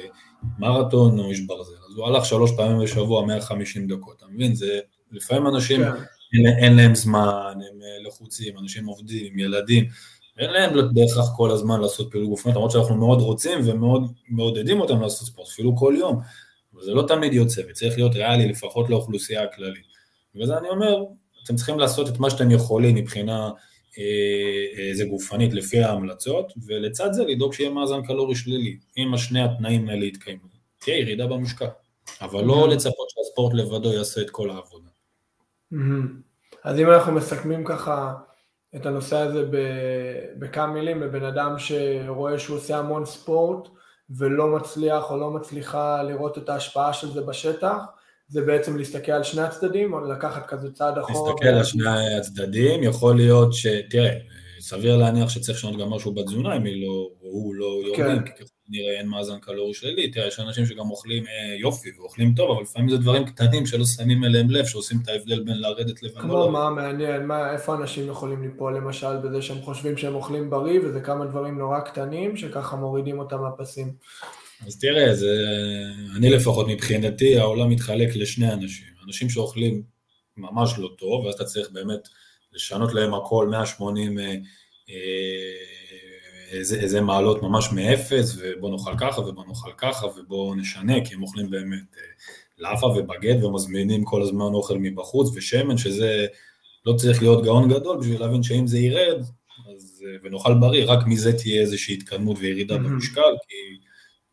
מרתון או איש ברזל. אז הוא הלך שלוש פעמים בשבוע, 150 דקות, אתה מבין? זה, לפעמים אנשים, כן. אין להם זמן, הם לחוצים, אנשים עובדים, ילדים, אין להם בהכרח כל הזמן לעשות פעילות גופנית, למרות שאנחנו מאוד רוצים ומאוד מעודדים אותם לעשות ספורט, אפילו כל יום, אבל זה לא תמיד יוצא, וצריך להיות ריאלי לפחות לאוכלוסייה הכללית. וזה אני אומר, אתם צריכים לעשות את מה שאתם יכולים מבחינה איזה אה, גופנית לפי ההמלצות, ולצד זה לדאוג שיהיה מאזן קלורי שלילי. אם השני התנאים האלה יתקיימו, תהיה ירידה במשקל, אבל לא. לצפות שהספורט לבדו יעשה את כל העבודה. אז אם אנחנו מסכמים ככה את הנושא הזה בכמה מילים, בבן אדם שרואה שהוא עושה המון ספורט ולא מצליח או לא מצליחה לראות את ההשפעה של זה בשטח, זה בעצם להסתכל על שני הצדדים, או לקחת כזה צעד אחורה? להסתכל על שני הצדדים, יכול להיות ש... תראה, סביר להניח שצריך לשנות גם משהו בתזונה, אם לא, הוא לא יורדים, כן. כי ככל נראה אין מאזן קלורי שלילי, תראה, יש אנשים שגם אוכלים אה, יופי ואוכלים טוב, אבל לפעמים זה דברים קטנים שלא שמים אליהם לב, שעושים את ההבדל בין לרדת לבין כמו לא. מה מעניין, מה, איפה אנשים יכולים ליפול למשל בזה שהם חושבים שהם אוכלים בריא, וזה כמה דברים נורא קטנים, שככה מורידים אותם מהפסים. אז תראה, זה, אני לפחות מבחינתי, העולם מתחלק לשני אנשים. אנשים שאוכלים ממש לא טוב, ואז אתה צריך באמת לשנות להם הכל 180 אה, אה, איזה, איזה מעלות ממש מאפס, ובוא נאכל ככה ובוא נאכל ככה ובוא נשנה, כי הם אוכלים באמת אה, לאפה ובגט ומזמינים כל הזמן אוכל מבחוץ ושמן, שזה לא צריך להיות גאון גדול בשביל להבין שאם זה ירד, אז, ונאכל בריא, רק מזה תהיה איזושהי התקדמות וירידה mm-hmm. במשקל, כי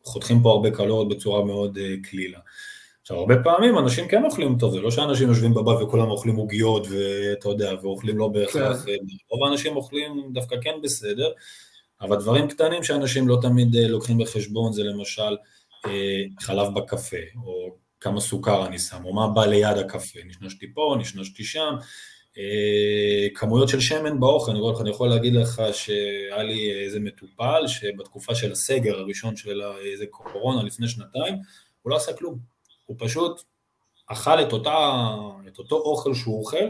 חותכים פה הרבה קלוריות בצורה מאוד קלילה. עכשיו, הרבה פעמים אנשים כן אוכלים טוב, זה לא שאנשים יושבים בבית וכולם אוכלים עוגיות, ואתה יודע, ואוכלים לא בהכרח, כן. רוב האנשים אוכלים דווקא כן בסדר, אבל דברים קטנים שאנשים לא תמיד לוקחים בחשבון זה למשל חלב בקפה, או כמה סוכר אני שם, או מה בא ליד הקפה, נשנשתי פה, נשנשתי שם, אה, כמויות של שמן באוכל, אני, אני יכול להגיד לך שהיה לי איזה מטופל שבתקופה של הסגר הראשון של איזה קורונה לפני שנתיים, הוא לא עשה כלום, הוא פשוט אכל את, אותה, את אותו אוכל שהוא אוכל,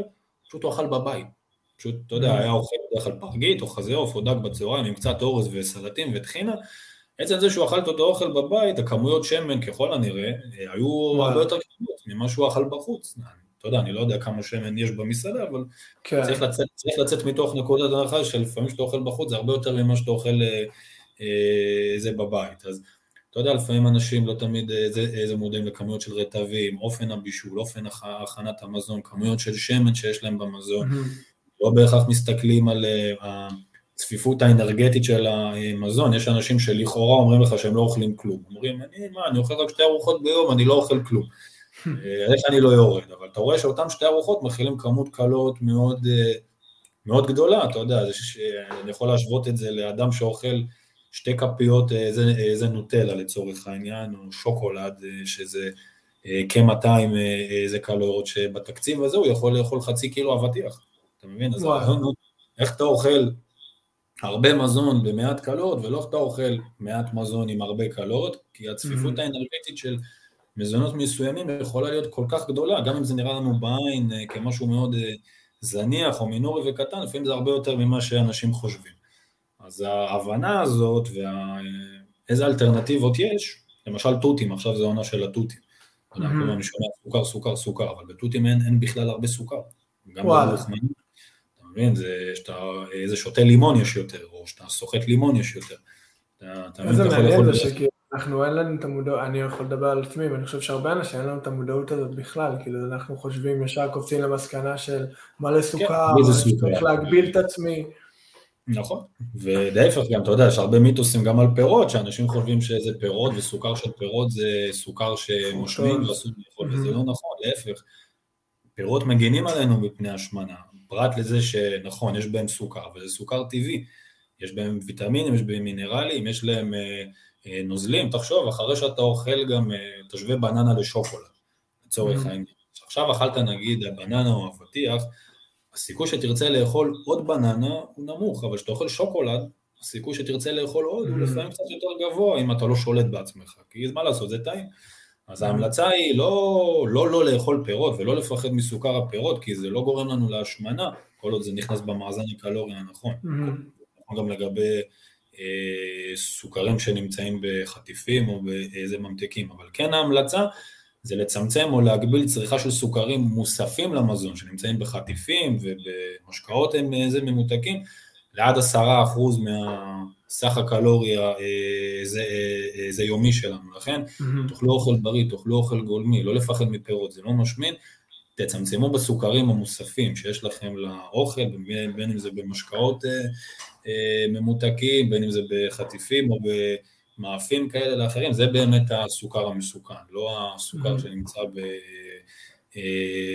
פשוט הוא אכל בבית. פשוט, אתה יודע. היה אוכל בדרך כלל פרגית או חזה עוף או דג בצהריים עם קצת אורז וסלטים וטחינה, עצם זה שהוא אכל את אותו אוכל בבית, הכמויות שמן ככל הנראה, אה, היו הרבה יותר קטנות ממה שהוא אכל בחוץ. אתה יודע, אני לא יודע כמה שמן יש במסעדה, אבל כן. צריך, לצאת, צריך לצאת מתוך נקודת הנחה שלפעמים שאתה אוכל בחוץ זה הרבה יותר ממה שאתה אוכל אה, אה, זה בבית. אז אתה יודע, לפעמים אנשים לא תמיד איזה, איזה מודעים לכמויות של רטבים, אופן הבישול, אופן הכנת המזון, כמויות של שמן שיש להם במזון, mm-hmm. לא בהכרח מסתכלים על... Uh, הצפיפות האנרגטית של המזון, יש אנשים שלכאורה אומרים לך שהם לא אוכלים כלום, אומרים, אני מה, אני אוכל רק שתי ארוחות ביום, אני לא אוכל כלום, אה, איך אני לא יורד, אבל אתה רואה שאותם שתי ארוחות מכילים כמות קלות מאוד, אה, מאוד גדולה, אתה יודע, ש... אני יכול להשוות את זה לאדם שאוכל שתי כפיות אה, איזה נוטלה לצורך העניין, או שוקולד, שזה כ-200 איזה קלוריות, שבתקציב הזה הוא יכול לאכול חצי קילו אבטיח, אתה מבין? אז איך אתה אוכל הרבה מזון במעט קלות, ולא אתה אוכל מעט מזון עם הרבה קלות, כי הצפיפות mm-hmm. האנרגטית של מזונות מסוימים יכולה להיות כל כך גדולה, גם אם זה נראה לנו בעין אה, כמשהו מאוד אה, זניח או מינורי וקטן, לפעמים זה הרבה יותר ממה שאנשים חושבים. אז ההבנה הזאת ואיזה אלטרנטיבות יש, למשל תותים, עכשיו זה עונה של התותים. Mm-hmm. אני שומע סוכר, סוכר, סוכר, אבל בתותים אין, אין בכלל הרבה סוכר. גם בלוחמנים מבין? זה שאתה, איזה שותה לימון יש יותר, או שאתה סוחט לימון יש יותר. איזה מעניין זה שכאילו אנחנו אין לנו את המודעות, אני יכול לדבר על עצמי, ואני חושב שהרבה אנשים אין לנו את המודעות הזאת בכלל, כאילו אנחנו חושבים, ישר קופצים למסקנה של מלא כן, סוכר, צריך להגביל את עצמי. נכון, ולהפך גם, אתה יודע, יש הרבה מיתוסים גם על פירות, שאנשים חושבים שזה פירות וסוכר של פירות זה סוכר שמושמים ואסור לאכול, וזה לא נכון, להפך. פירות מגינים עלינו מפני השמנה, פרט לזה שנכון, יש בהם סוכר, אבל זה סוכר טבעי, יש בהם ויטמינים, יש בהם מינרלים, יש להם אה, אה, נוזלים, תחשוב, אחרי שאתה אוכל גם, אה, תשווה בננה לשוקולד, לצורך mm-hmm. העניין. עכשיו אכלת נגיד בננה או אבטיח, הסיכוי שתרצה לאכול עוד בננה הוא נמוך, אבל כשאתה אוכל שוקולד, הסיכוי שתרצה לאכול עוד הוא mm-hmm. לפעמים קצת יותר גבוה אם אתה לא שולט בעצמך, כי מה לעשות, זה טעים. אז ההמלצה היא לא, לא לא לאכול פירות ולא לפחד מסוכר הפירות, כי זה לא גורם לנו להשמנה, כל עוד זה נכנס במאזן הקלורי הנכון. Mm-hmm. גם לגבי אה, סוכרים שנמצאים בחטיפים או באיזה ממתקים, אבל כן ההמלצה זה לצמצם או להגביל צריכה של סוכרים מוספים למזון, שנמצאים בחטיפים ובמשקאות הם איזה ממותקים, לעד עשרה אחוז מה... סך הקלוריה אה, זה, אה, זה יומי שלנו, לכן mm-hmm. תאכלו אוכל בריא, תאכלו אוכל גולמי, לא לפחד מפירות, זה לא משמין, תצמצמו בסוכרים המוספים שיש לכם לאוכל, בין אם זה במשקאות אה, ממותקים, בין אם זה בחטיפים או במאפים כאלה לאחרים, זה באמת הסוכר המסוכן, לא הסוכר. שנמצא ב...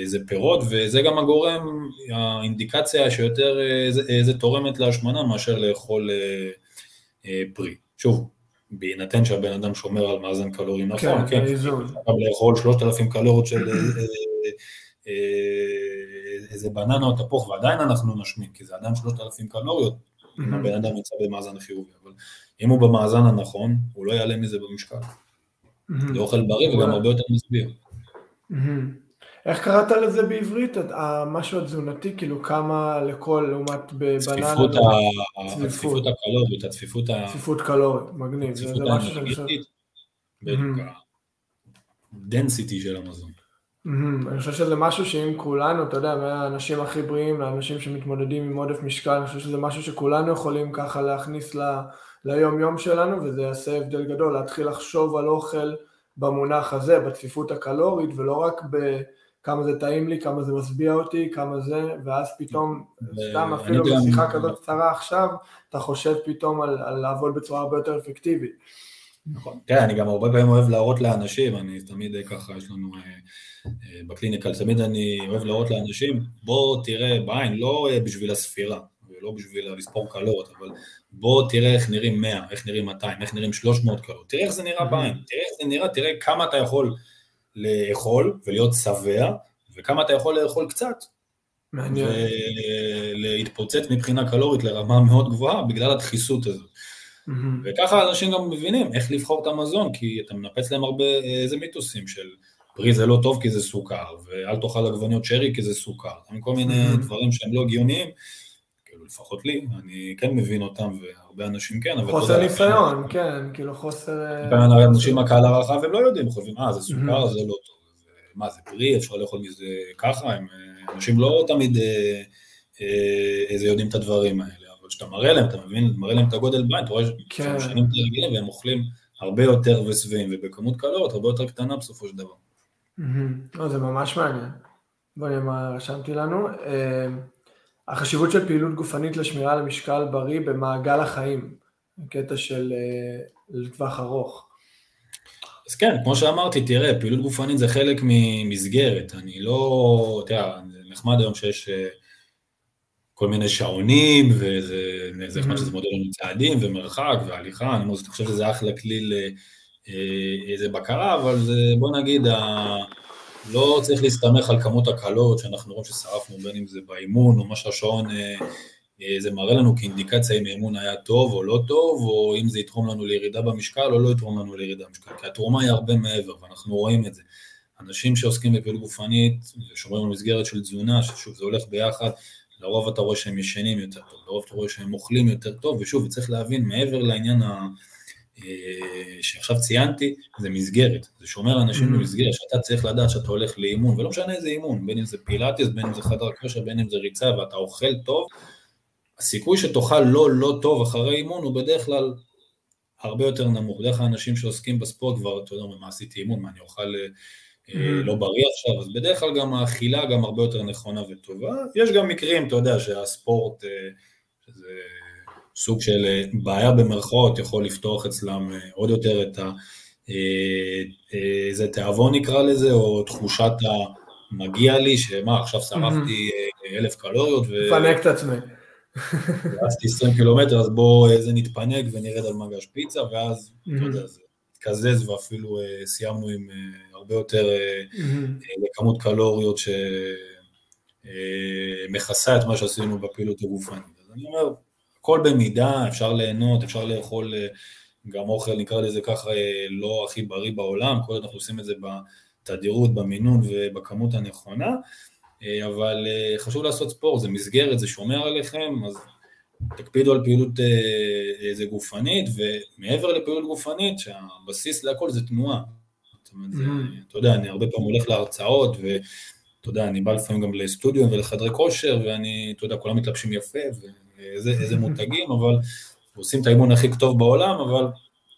זה פירות, וזה גם הגורם, האינדיקציה שיותר זה, זה תורמת להשמנה מאשר לאכול אה, פרי. שוב, בהינתן שהבן אדם שומר על מאזן קלורי נכון, כן, כן, גם לאכול 3,000 קלוריות של אה, אה, איזה בננה או תפוח, ועדיין אנחנו נשמים, כי זה עדיין 3,000 קלוריות, אם הבן אדם יצא במאזן חיובי, אבל אם הוא במאזן הנכון, הוא לא יעלה מזה במשקל. זה אוכל בריא וגם הרבה יותר מסביר. איך קראת לזה בעברית? המשהו התזונתי, כאילו כמה לכל לעומת בבננה? צפיפות הקלורית, הצפיפות ה... צפיפות קלורית, מגניב. שאני חושב... בדיוק, הדנסיטי של המזון. אני חושב שזה משהו שאם כולנו, אתה יודע, מהאנשים הכי בריאים לאנשים שמתמודדים עם עודף משקל, אני חושב שזה משהו שכולנו יכולים ככה להכניס ליום יום שלנו, וזה יעשה הבדל גדול, להתחיל לחשוב על אוכל במונח הזה, בצפיפות הקלורית, ולא רק ב... כמה זה טעים לי, כמה זה משביע אותי, כמה זה, ואז פתאום, סתם אפילו בשיחה כזאת קצרה עכשיו, אתה חושב פתאום על, על לעבוד בצורה הרבה יותר אפקטיבית. נכון. תראה, אני גם הרבה פעמים אוהב להראות לאנשים, אני תמיד ככה, יש לנו בקליניקל, תמיד אני אוהב להראות לאנשים, בוא תראה בעין, לא בשביל הספירה, ולא בשביל לספור קלות, אבל בוא תראה איך נראים 100, איך נראים 200, איך נראים 300 קלות, תראה איך זה נראה בעין, תראה איך זה נראה, תראה כמה אתה יכול לאכול ולהיות שבע, וכמה אתה יכול לאכול קצת. מעניין. ולהתפוצץ מבחינה קלורית לרמה מאוד גבוהה בגלל הדחיסות הזאת. Mm-hmm. וככה אנשים גם מבינים איך לבחור את המזון, כי אתה מנפץ להם הרבה איזה מיתוסים של פרי זה לא טוב כי זה סוכר, ואל תאכל עגבניות שרי כי זה סוכר, כל מיני mm-hmm. דברים שהם לא הגיוניים, כאילו לפחות לי, אני כן מבין אותם והרבה אנשים כן, אבל... חוסר ניסיון, כן, כאילו חוסר... אנשים מהקהל הרחב הם לא יודעים, חושבים, אה זה סוכר, זה לא טוב. מה זה פרי, אפשר לאכול מזה ככה, הם, אנשים לא תמיד אה, אה, יודעים את הדברים האלה, אבל כשאתה מראה להם, אתה מבין, מראה להם את הגודל בעין, אתה רואה שהם שנים יותר רגילים והם אוכלים הרבה יותר ושבעים, ובכמות קלות הרבה יותר קטנה בסופו של דבר. זה ממש מעניין. בוא נראה מה רשמתי לנו. אה, החשיבות של פעילות גופנית לשמירה על משקל בריא במעגל החיים, קטע של לטווח ארוך. אז כן, כמו שאמרתי, תראה, פעילות גופנית זה חלק ממסגרת, אני לא, אתה יודע, נחמד היום שיש אה, כל מיני שעונים, וזה נחמד שזה מודל לנו צעדים ומרחק והליכה, אני חושב שזה אחלה כלי לאיזה אה, בקרה, אבל זה, בוא נגיד, ה... לא צריך להסתמך על כמות הקלות שאנחנו רואים ששרפנו, בין אם זה באימון או מה שהשעון אה, אה, זה מראה לנו כאינדיקציה אם האימון היה טוב או לא טוב, או אם זה יתרום לנו לירידה במשקל או לא יתרום לנו לירידה במשקל, כי התרומה היא הרבה מעבר, ואנחנו רואים את זה. אנשים שעוסקים בפעילות גופנית ושומרים על מסגרת של תזונה, ששוב זה הולך ביחד, לרוב אתה רואה שהם ישנים יותר טוב, לרוב אתה רואה שהם אוכלים יותר טוב, ושוב, צריך להבין, מעבר לעניין שעכשיו ציינתי, זה מסגרת, זה שומר אנשים mm-hmm. במסגרת, שאתה צריך לדעת שאתה הולך לאימון, ולא משנה איזה אימון, בין אם זה פילאטיס, בין אם זה חדר כושר, בין אם זה ריצה, ואתה אוכל טוב, הסיכוי שתאכל לא לא טוב אחרי אימון הוא בדרך כלל הרבה יותר נמוך. בדרך כלל אנשים שעוסקים בספורט כבר, אתה יודע, מה עשיתי אימון, מה אני אוכל אה, mm-hmm. לא בריא עכשיו, אז בדרך כלל גם האכילה גם הרבה יותר נכונה וטובה. יש גם מקרים, אתה יודע, שהספורט, אה, שזה סוג של אה, בעיה במרכאות, יכול לפתוח אצלם עוד יותר את ה... איזה תיאבון נקרא לזה, או תחושת המגיע לי, שמה, עכשיו שרפתי. אלף קלוריות. ו... מפנק את עצמי. רצתי 20 קילומטר, אז בואו איזה נתפנק ונרד על מגש פיצה, ואז, אתה יודע, זה התקזז ואפילו אה, סיימנו עם אה, הרבה יותר אה, כמות קלוריות שמכסה את מה שעשינו בפעילות הגופנית. אז אני אומר, הכל במידה, אפשר ליהנות, אפשר לאכול גם אוכל, נקרא לזה ככה, לא הכי בריא בעולם, כל עוד אנחנו עושים את זה בתדירות, במינון ובכמות הנכונה. אה, אבל אה, חשוב לעשות ספורט, זה מסגרת, זה שומר עליכם, אז תקפידו על פעילות איזה אה, גופנית, ומעבר לפעילות גופנית, שהבסיס להכל זה תנועה. זאת אומרת, זה, mm-hmm. אתה יודע, אני הרבה פעמים הולך להרצאות, ואתה יודע, אני בא לפעמים גם לסטודיו ולחדרי כושר, ואני, אתה יודע, כולם מתלבשים יפה, ואיזה מותגים, אבל עושים את האימון הכי טוב בעולם, אבל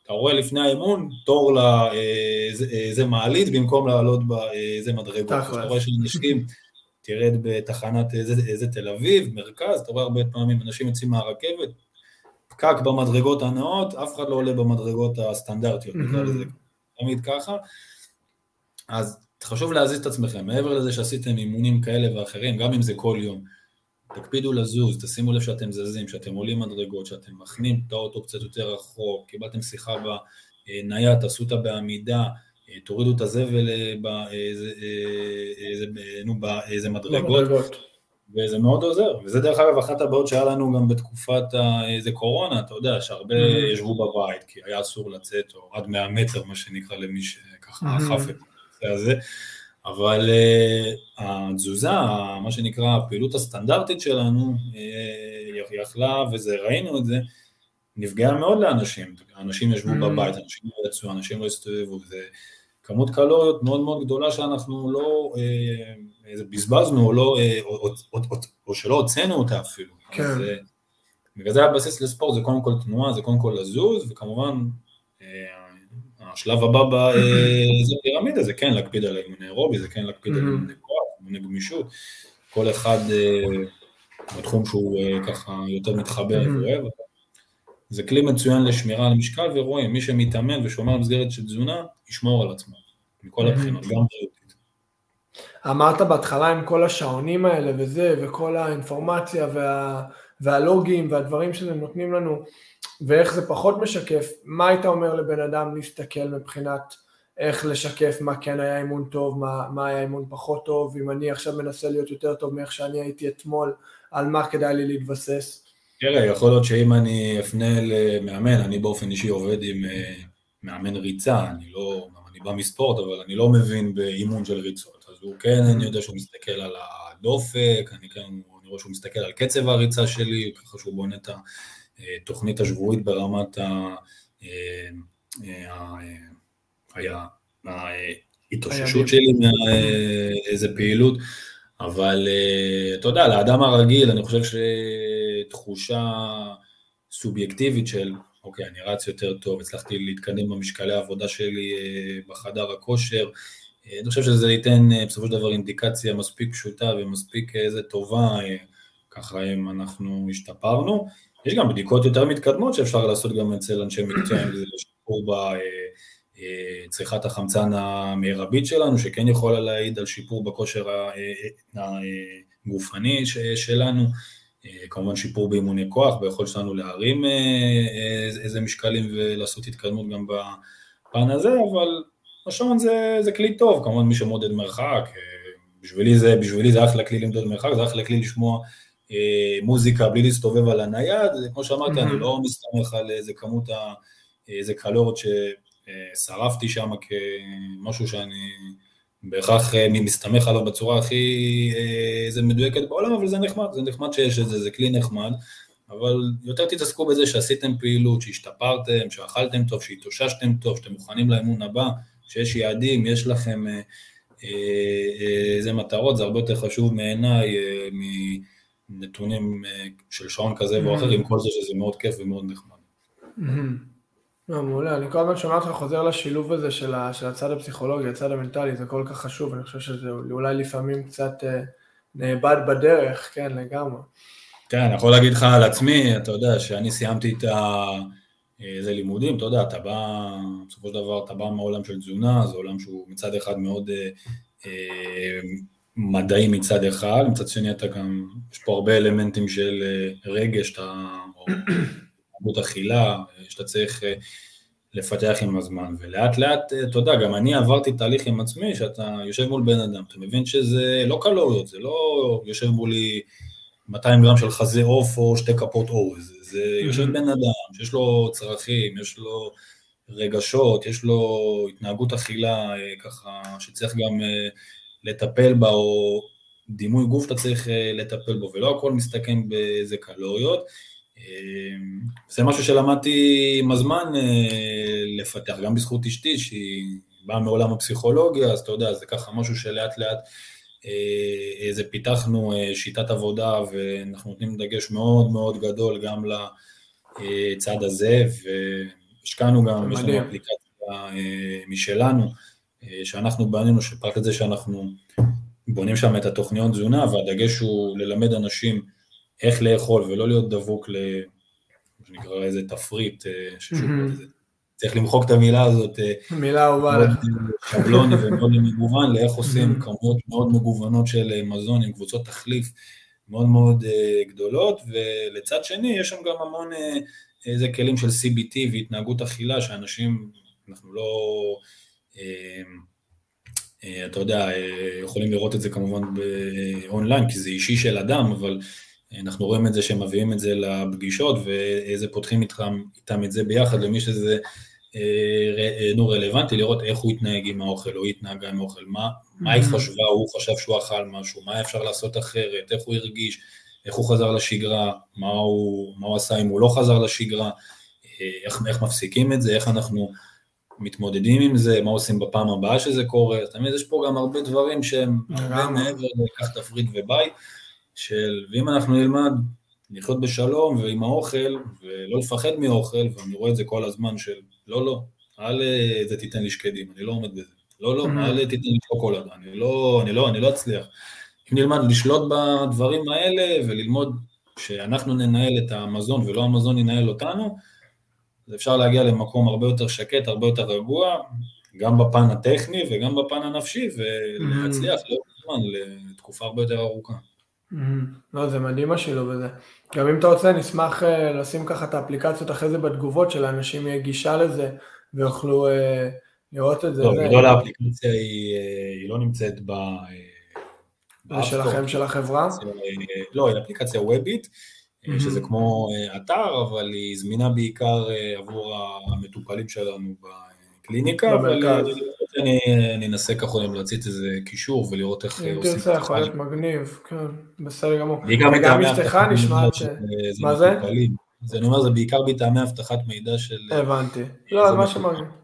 אתה רואה לפני האימון תור לאיזה מעלית במקום לעלות באיזה מדרגות. אתה רואה שאנשים תרד בתחנת איזה, איזה תל אביב, מרכז, אתה רואה הרבה פעמים אנשים יוצאים מהרכבת, פקק במדרגות הנאות, אף אחד לא עולה במדרגות הסטנדרטיות, נקרא לזה תמיד ככה. אז חשוב להזיז את עצמכם, מעבר לזה שעשיתם אימונים כאלה ואחרים, גם אם זה כל יום, תקפידו לזוז, תשימו לב שאתם זזים, שאתם עולים מדרגות, שאתם מכנים את האוטו קצת יותר רחוק, קיבלתם שיחה בנייד, תעשו אותה בעמידה, תורידו את הזבל אה, באיזה, אה, מדרגות, וזה מאוד עוזר, וזה דרך אגב אחת הבעיות שהיה לנו גם בתקופת איזה קורונה, אתה יודע, שהרבה mm-hmm. ישבו בבית, כי היה אסור לצאת, או עד 100 מטר, מה שנקרא למי שככה אכף mm-hmm. את הנושא הזה, אבל uh, התזוזה, מה שנקרא הפעילות הסטנדרטית שלנו, uh, יכלה, וזה, ראינו את זה, נפגעה מאוד לאנשים, אנשים ישבו mm-hmm. בבית, אנשים לא יצאו, אנשים לא הסתובבו, זה כמות קלוריות מאוד מאוד גדולה שאנחנו לא אה, בזבזנו או, לא, אה, או, או, או, או שלא הוצאנו אותה אפילו. כן. אז, אה, בגלל זה הבסיס לספורט זה קודם כל תנועה, זה קודם כל לזוז, וכמובן אה, השלב הבא אה, פירמידה זה כן להקפיד על אימוני אירובי, זה כן להקפיד על mm-hmm. אימוני כוח, אימוני גמישות, כל אחד אה, בתחום שהוא אה, ככה יותר מתחבר mm-hmm. ואוהב, זה כלי מצוין לשמירה על משקל, ורואים, מי שמתאמן ושומר מסגרת של תזונה, ישמור על עצמו, מכל הבחינות, גם בריאותית. אמרת בהתחלה עם כל השעונים האלה וזה, וכל האינפורמציה וה, והלוגים והדברים שזה נותנים לנו, ואיך זה פחות משקף, מה היית אומר לבן אדם להסתכל מבחינת איך לשקף מה כן היה אימון טוב, מה, מה היה אימון פחות טוב, אם אני עכשיו מנסה להיות יותר טוב מאיך שאני הייתי אתמול, על מה כדאי לי להתבסס? תראה, יכול להיות שאם אני אפנה למאמן, אני באופן אישי עובד עם אה, מאמן ריצה, אני לא, אני בא מספורט, אבל אני לא מבין באימון של ריצות, אז הוא כן, אני יודע שהוא מסתכל על הדופק, אני כן, אני רואה שהוא מסתכל על קצב הריצה שלי, ככה שהוא בונה את התוכנית אה, השבועית ברמת ה... אה, ההתאוששות שלי מאיזה פעילות, אבל אתה יודע, לאדם הרגיל, אני חושב שתחושה סובייקטיבית של, אוקיי, אני רץ יותר טוב, הצלחתי להתקדם במשקלי העבודה שלי אה, בחדר הכושר, אה, אני חושב שזה ייתן אה, בסופו של דבר אינדיקציה מספיק פשוטה ומספיק איזה טובה, ככה אם אנחנו השתפרנו. יש גם בדיקות יותר מתקדמות שאפשר לעשות גם אצל אנשי מקצוע, אם זה שיפור בצריכת החמצן המרבית שלנו, שכן יכולה להעיד על שיפור בכושר הגופני שלנו. אה, כמובן שיפור באימוני כוח, ביכולת שלנו להרים אה, אה, איזה משקלים ולעשות התקדמות גם בפן הזה, אבל השעון זה, זה כלי טוב, כמובן מי שמודד מרחק, בשבילי זה, בשבילי זה אחלה כלי למדוד מרחק, זה אחלה כלי לשמוע מוזיקה בלי להסתובב על הנייד, כמו שאמרתי, mm-hmm. אני לא מסתמך על איזה כמות, ה, איזה קלוריות ששרפתי שם כמשהו שאני בהכרח אה, מסתמך עליו בצורה הכי אה, זה מדויקת בעולם, אבל זה נחמד, זה נחמד שיש את זה, זה כלי נחמד, אבל יותר תתעסקו בזה שעשיתם פעילות, שהשתפרתם, שאכלתם טוב, שהתאוששתם טוב, שאתם מוכנים לאמון הבא, שיש יעדים, יש לכם איזה אה, מטרות, זה הרבה יותר חשוב מעיניי מנתונים של שעון כזה או אחר, עם כל זה שזה מאוד כיף ומאוד נחמד. Mm-hmm. לא, מעולה, אני כל הזמן שומע אותך חוזר לשילוב הזה של, ה, של הצד הפסיכולוגי, הצד המנטלי, זה כל כך חשוב, אני חושב שזה אולי לפעמים קצת אה, נאבד בדרך, כן, לגמרי. כן, אני יכול להגיד לך על עצמי, אתה יודע, שאני סיימתי את ה... איזה לימודים, אתה יודע, אתה בא, בסופו של דבר אתה בא מהעולם של תזונה, זה עולם שהוא מצד אחד מאוד אה, אה, מדעי מצד אחד, מצד שני אתה גם, יש פה הרבה אלמנטים של אה, רגש, אתה, או תרבות אכילה, שאתה צריך אה, לפתח עם הזמן, ולאט לאט, אה, אתה יודע, גם אני עברתי תהליך עם עצמי, שאתה יושב מול בן אדם, אתה מבין שזה לא קלוריות, זה לא יושב מולי 200 גרם של חזה עוף או שתי כפות אורז, זה, זה יושב בן אדם שיש לו צרכים, יש לו רגשות, יש לו התנהגות אכילה אה, ככה, שצריך גם לטפל בה, או דימוי גוף שאתה צריך לטפל בו, ולא הכל מסתכם באיזה קלוריות. אמ, זה משהו שלמדתי עם הזמן אה, לפתח, גם בזכות אשתי שהיא באה מעולם הפסיכולוגיה, אז אתה יודע, זה ככה משהו שלאט לאט אה, זה פיתחנו אה, שיטת עבודה ואנחנו נותנים דגש מאוד מאוד גדול גם לצד הזה, והשקענו גם, יש לנו אפליקציה משלנו, שאנחנו בנינו, שפרט לזה שאנחנו בונים שם את התוכניות תזונה, והדגש הוא ללמד אנשים איך לאכול ולא להיות דבוק ל... שנקרא איזה תפריט, אה, ששוב, צריך למחוק את המילה הזאת. אה, מילה אהובה לך. שבלוני ומאוד מגוון, לאיך עושים כמויות מאוד מגוונות של אה, מזון עם קבוצות תחליף מאוד מאוד גדולות, ולצד שני יש שם גם המון איזה כלים של CBT והתנהגות אכילה, שאנשים, אנחנו לא... אתה יודע, יכולים לראות את זה כמובן באונליין, כי זה אישי של אדם, אבל אנחנו רואים את זה שהם מביאים את זה לפגישות ואיזה פותחים איתם, איתם את זה ביחד למי שזה אה, אה, נו רלוונטי, לראות איך הוא התנהג עם האוכל או היא התנהגה עם האוכל, מה, מה היא mm-hmm. חשבה, הוא חשב שהוא אכל משהו, מה אפשר לעשות אחרת, איך הוא הרגיש, איך הוא חזר לשגרה, מה הוא, מה הוא עשה אם הוא לא חזר לשגרה, אה, איך, איך מפסיקים את זה, איך אנחנו מתמודדים עם זה, מה עושים בפעם הבאה שזה קורה, אומרת, יש פה גם הרבה דברים שהם הרבה מעבר לקח תפריט ובית. של, ואם אנחנו נלמד לחיות בשלום ועם האוכל, ולא לפחד מאוכל, ואני רואה את זה כל הזמן של, לא, לא, אל אה, זה תיתן לי שקדים, אני לא עומד בזה. לא, לא, mm-hmm. אל תיתן לי שוקולד, אני לא, אני לא, אני לא אצליח. אם נלמד לשלוט בדברים האלה וללמוד שאנחנו ננהל את המזון ולא המזון ינהל אותנו, אז אפשר להגיע למקום הרבה יותר שקט, הרבה יותר רגוע, גם בפן הטכני וגם בפן הנפשי, ולהצליח mm-hmm. לאורך זמן לתקופה הרבה יותר ארוכה. Mm-hmm. לא, זה מדהים השילוב הזה. גם אם אתה רוצה, נשמח אה, לשים ככה את האפליקציות אחרי זה בתגובות, שלאנשים יהיה גישה לזה, ויוכלו אה, לראות את זה. לא, בגדול האפליקציה היא, אה, היא לא נמצאת ב... זה שלכם, של החברה? לא, היא אפליקציה וובית, שזה כמו אתר, אבל היא זמינה בעיקר עבור המטופלים שלנו בקליניקה, אבל אני, אני אנסה ככה להציץ איזה קישור ולראות איך עושים את זה. אם תרצה, יכול להיות מגניב, כן, בסדר גמור. וגם אשתך נשמעת ש... מה זה? אז אני אומר, זה בעיקר מטעמי אבטחת מידע של... הבנתי. לא, זה מה שמגניב.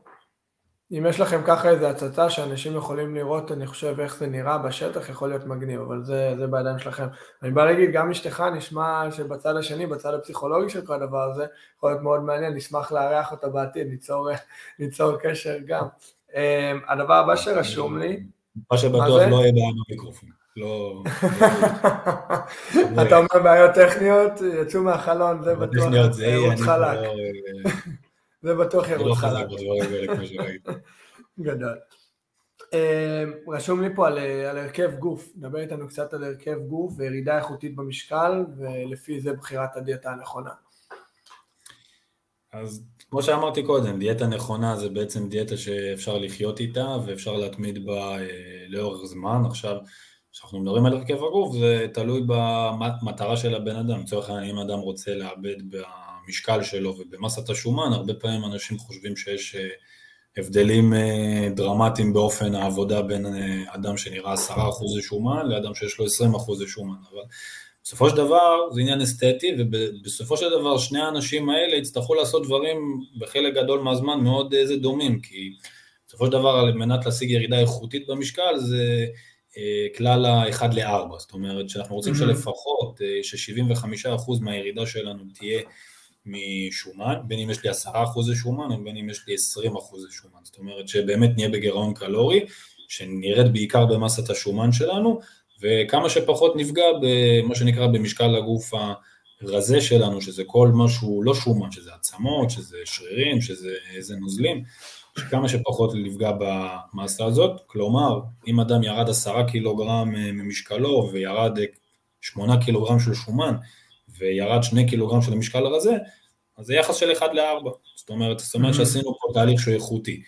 אם יש לכם ככה איזה הצצה שאנשים יכולים לראות, אני חושב איך זה נראה בשטח, יכול להיות מגניב, אבל זה, זה בידיים שלכם. אני בא להגיד, גם אשתך נשמע שבצד השני, בצד הפסיכולוגי של כל הדבר הזה, יכול להיות מאוד מעניין, נשמח לארח אותה בעתיד, ניצור, ניצור קשר גם. אמ, הדבר הבא שרשום לי... מה שבטוח לא יהיה בעיה במיקרופון. לא... אתה אומר בעיות טכניות, יצאו מהחלון, זה בטוח ירוץ חלק. זה בטוח ירוץ חלק. גדול. אמ, רשום לי פה על, על הרכב גוף, דבר איתנו קצת על הרכב גוף וירידה איכותית במשקל ולפי זה בחירת הדיאטה הנכונה. אז כמו שאמרתי קודם, דיאטה נכונה זה בעצם דיאטה שאפשר לחיות איתה ואפשר להתמיד בה אה, לאורך זמן. עכשיו, כשאנחנו מדברים על הרכב הגוף, זה תלוי במטרה של הבן אדם. לצורך העניין, אם אדם רוצה לאבד במשקל שלו ובמסת השומן, הרבה פעמים אנשים חושבים שיש אה, הבדלים אה, דרמטיים באופן העבודה בין אדם שנראה 10% שומן לאדם שיש לו 20% שומן. אבל בסופו של דבר זה עניין אסתטי, ובסופו של דבר שני האנשים האלה יצטרכו לעשות דברים בחלק גדול מהזמן מאוד איזה אה, דומים, כי בסופו של דבר על מנת להשיג ירידה איכותית במשקל זה אה, כלל ה-1 ל-4, זאת אומרת שאנחנו רוצים mm-hmm. שלפחות, אה, ש-75% מהירידה שלנו תהיה משומן, בין אם יש לי 10% שומן בין אם יש לי 20% שומן, זאת אומרת שבאמת נהיה בגירעון קלורי, שנרד בעיקר במסת השומן שלנו, וכמה שפחות נפגע במה שנקרא במשקל הגוף הרזה שלנו, שזה כל מה שהוא לא שומן, שזה עצמות, שזה שרירים, שזה נוזלים, שכמה שפחות נפגע במסה הזאת, כלומר, אם אדם ירד עשרה קילוגרם ממשקלו וירד שמונה קילוגרם של שומן וירד שני קילוגרם של המשקל הרזה, אז זה יחס של 1 ל-4, זאת אומרת, זאת אומרת שעשינו פה תהליך שהוא איכותי.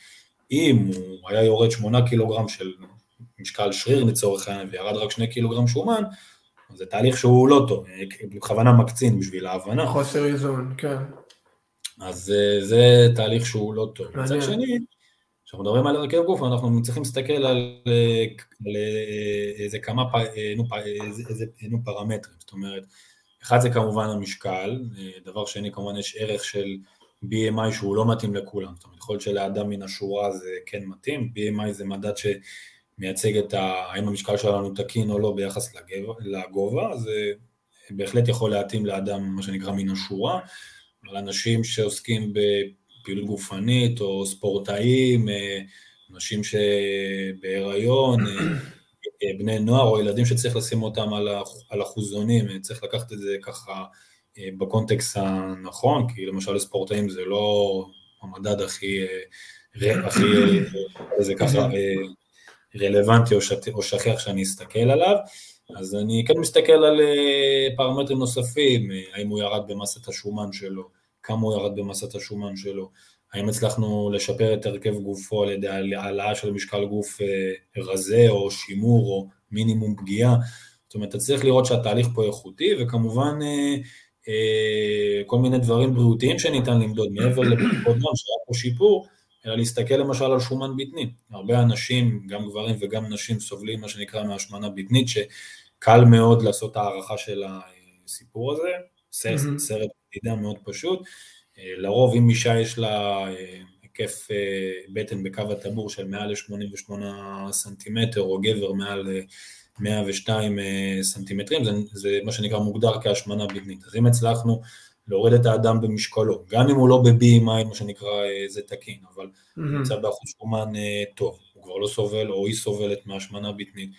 אם הוא היה יורד שמונה קילוגרם של משקל שריר לצורך העניין וירד רק שני קילוגרם שומן, זה תהליך שהוא לא טוב, בכוונה מקצין בשביל ההבנה. חוסר איזון, כן. אז אה, זה תהליך שהוא לא טוב. מצד שני, כשאנחנו מדברים על הרכב גוף, אנחנו צריכים להסתכל על, אה, על אה, איזה כמה נו, איזה, נו, פרמטרים, זאת אומרת, אחד זה כמובן המשקל, דבר שני כמובן יש ערך של BMI שהוא לא מתאים לכולם, זאת אומרת, יכול להיות שלאדם מן השורה זה כן מתאים, BMI זה מדד ש... מייצג את ה... האם המשקל שלנו תקין או לא ביחס לגובה, זה בהחלט יכול להתאים לאדם, מה שנקרא מן השורה, אבל אנשים שעוסקים בפעילות גופנית או ספורטאים, אה, אנשים שבהיריון, אה, אה, בני נוער או ילדים שצריך לשים אותם על אחוזונים, צריך לקחת את זה ככה בקונטקסט הנכון, כי למשל ספורטאים זה לא המדד הכי, הכי, זה ככה רלוונטי או, שכיח שאני אסתכל עליו, אז אני כן מסתכל על אה, פרמטרים נוספים, אה, האם הוא ירד במסת השומן שלו, כמה הוא ירד במסת השומן שלו, האם הצלחנו לשפר את הרכב גופו על ידי העלאה של משקל גוף אה, רזה או שימור או מינימום פגיעה, זאת אומרת, אתה צריך לראות שהתהליך פה איכותי, וכמובן כל מיני דברים בריאותיים שניתן למדוד, מעבר לבדיקות דם שהיה פה שיפור, אלא להסתכל למשל על שומן בטני. הרבה אנשים, גם גברים וגם נשים, סובלים מה שנקרא מהשמנה בטנית, שקל מאוד לעשות הערכה של הסיפור הזה, סרט. סרט מדידה מאוד פשוט. אה, לרוב אם אישה יש לה אה, היקף אה, בטן בקו הטבור של מעל ל-88 סנטימטר, או גבר מעל 102 סנטימטרים, זה, זה מה שנקרא מוגדר כהשמנה בטנית. אז אם הצלחנו להוריד את האדם במשקלו, גם אם הוא לא ב-BMI, מה שנקרא, אה, זה תקין, אבל הוא נמצא באחוז שומן אה, טוב, הוא כבר לא סובל או היא סובלת מהשמנה בטנית.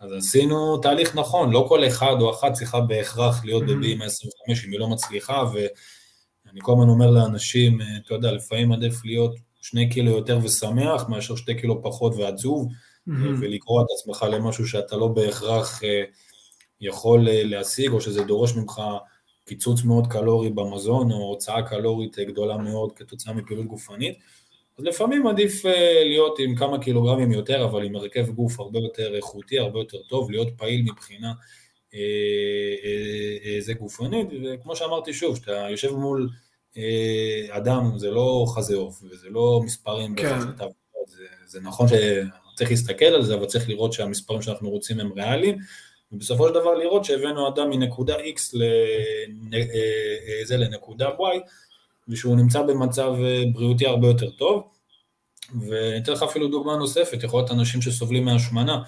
אז עשינו תהליך נכון, לא כל אחד או אחת צריכה בהכרח להיות ב-BMI 25 אם היא לא מצליחה, אני כל הזמן אומר לאנשים, אתה יודע, לפעמים עדיף להיות שני קילו יותר ושמח, מאשר שתי קילו פחות ועצוב, mm-hmm. ולקרוא את עצמך למשהו שאתה לא בהכרח יכול להשיג, או שזה דורש ממך קיצוץ מאוד קלורי במזון, או הוצאה קלורית גדולה מאוד כתוצאה מפעילות גופנית. אז לפעמים עדיף להיות עם כמה קילוגרמים יותר, אבל עם הרכב גוף הרבה יותר איכותי, הרבה יותר טוב, להיות פעיל מבחינה אה, אה, אה, זה גופנית, וכמו שאמרתי שוב, כשאתה יושב מול אדם, זה לא חזה עוף, וזה לא מספרים כן. זה, זה נכון שצריך להסתכל על זה, אבל צריך לראות שהמספרים שאנחנו רוצים הם ריאליים, ובסופו של דבר לראות שהבאנו אדם מנקודה X לזה לנקודה Y, ושהוא נמצא במצב בריאותי הרבה יותר טוב, ואני אתן לך אפילו דוגמה נוספת, יכול להיות אנשים שסובלים מהשמנה,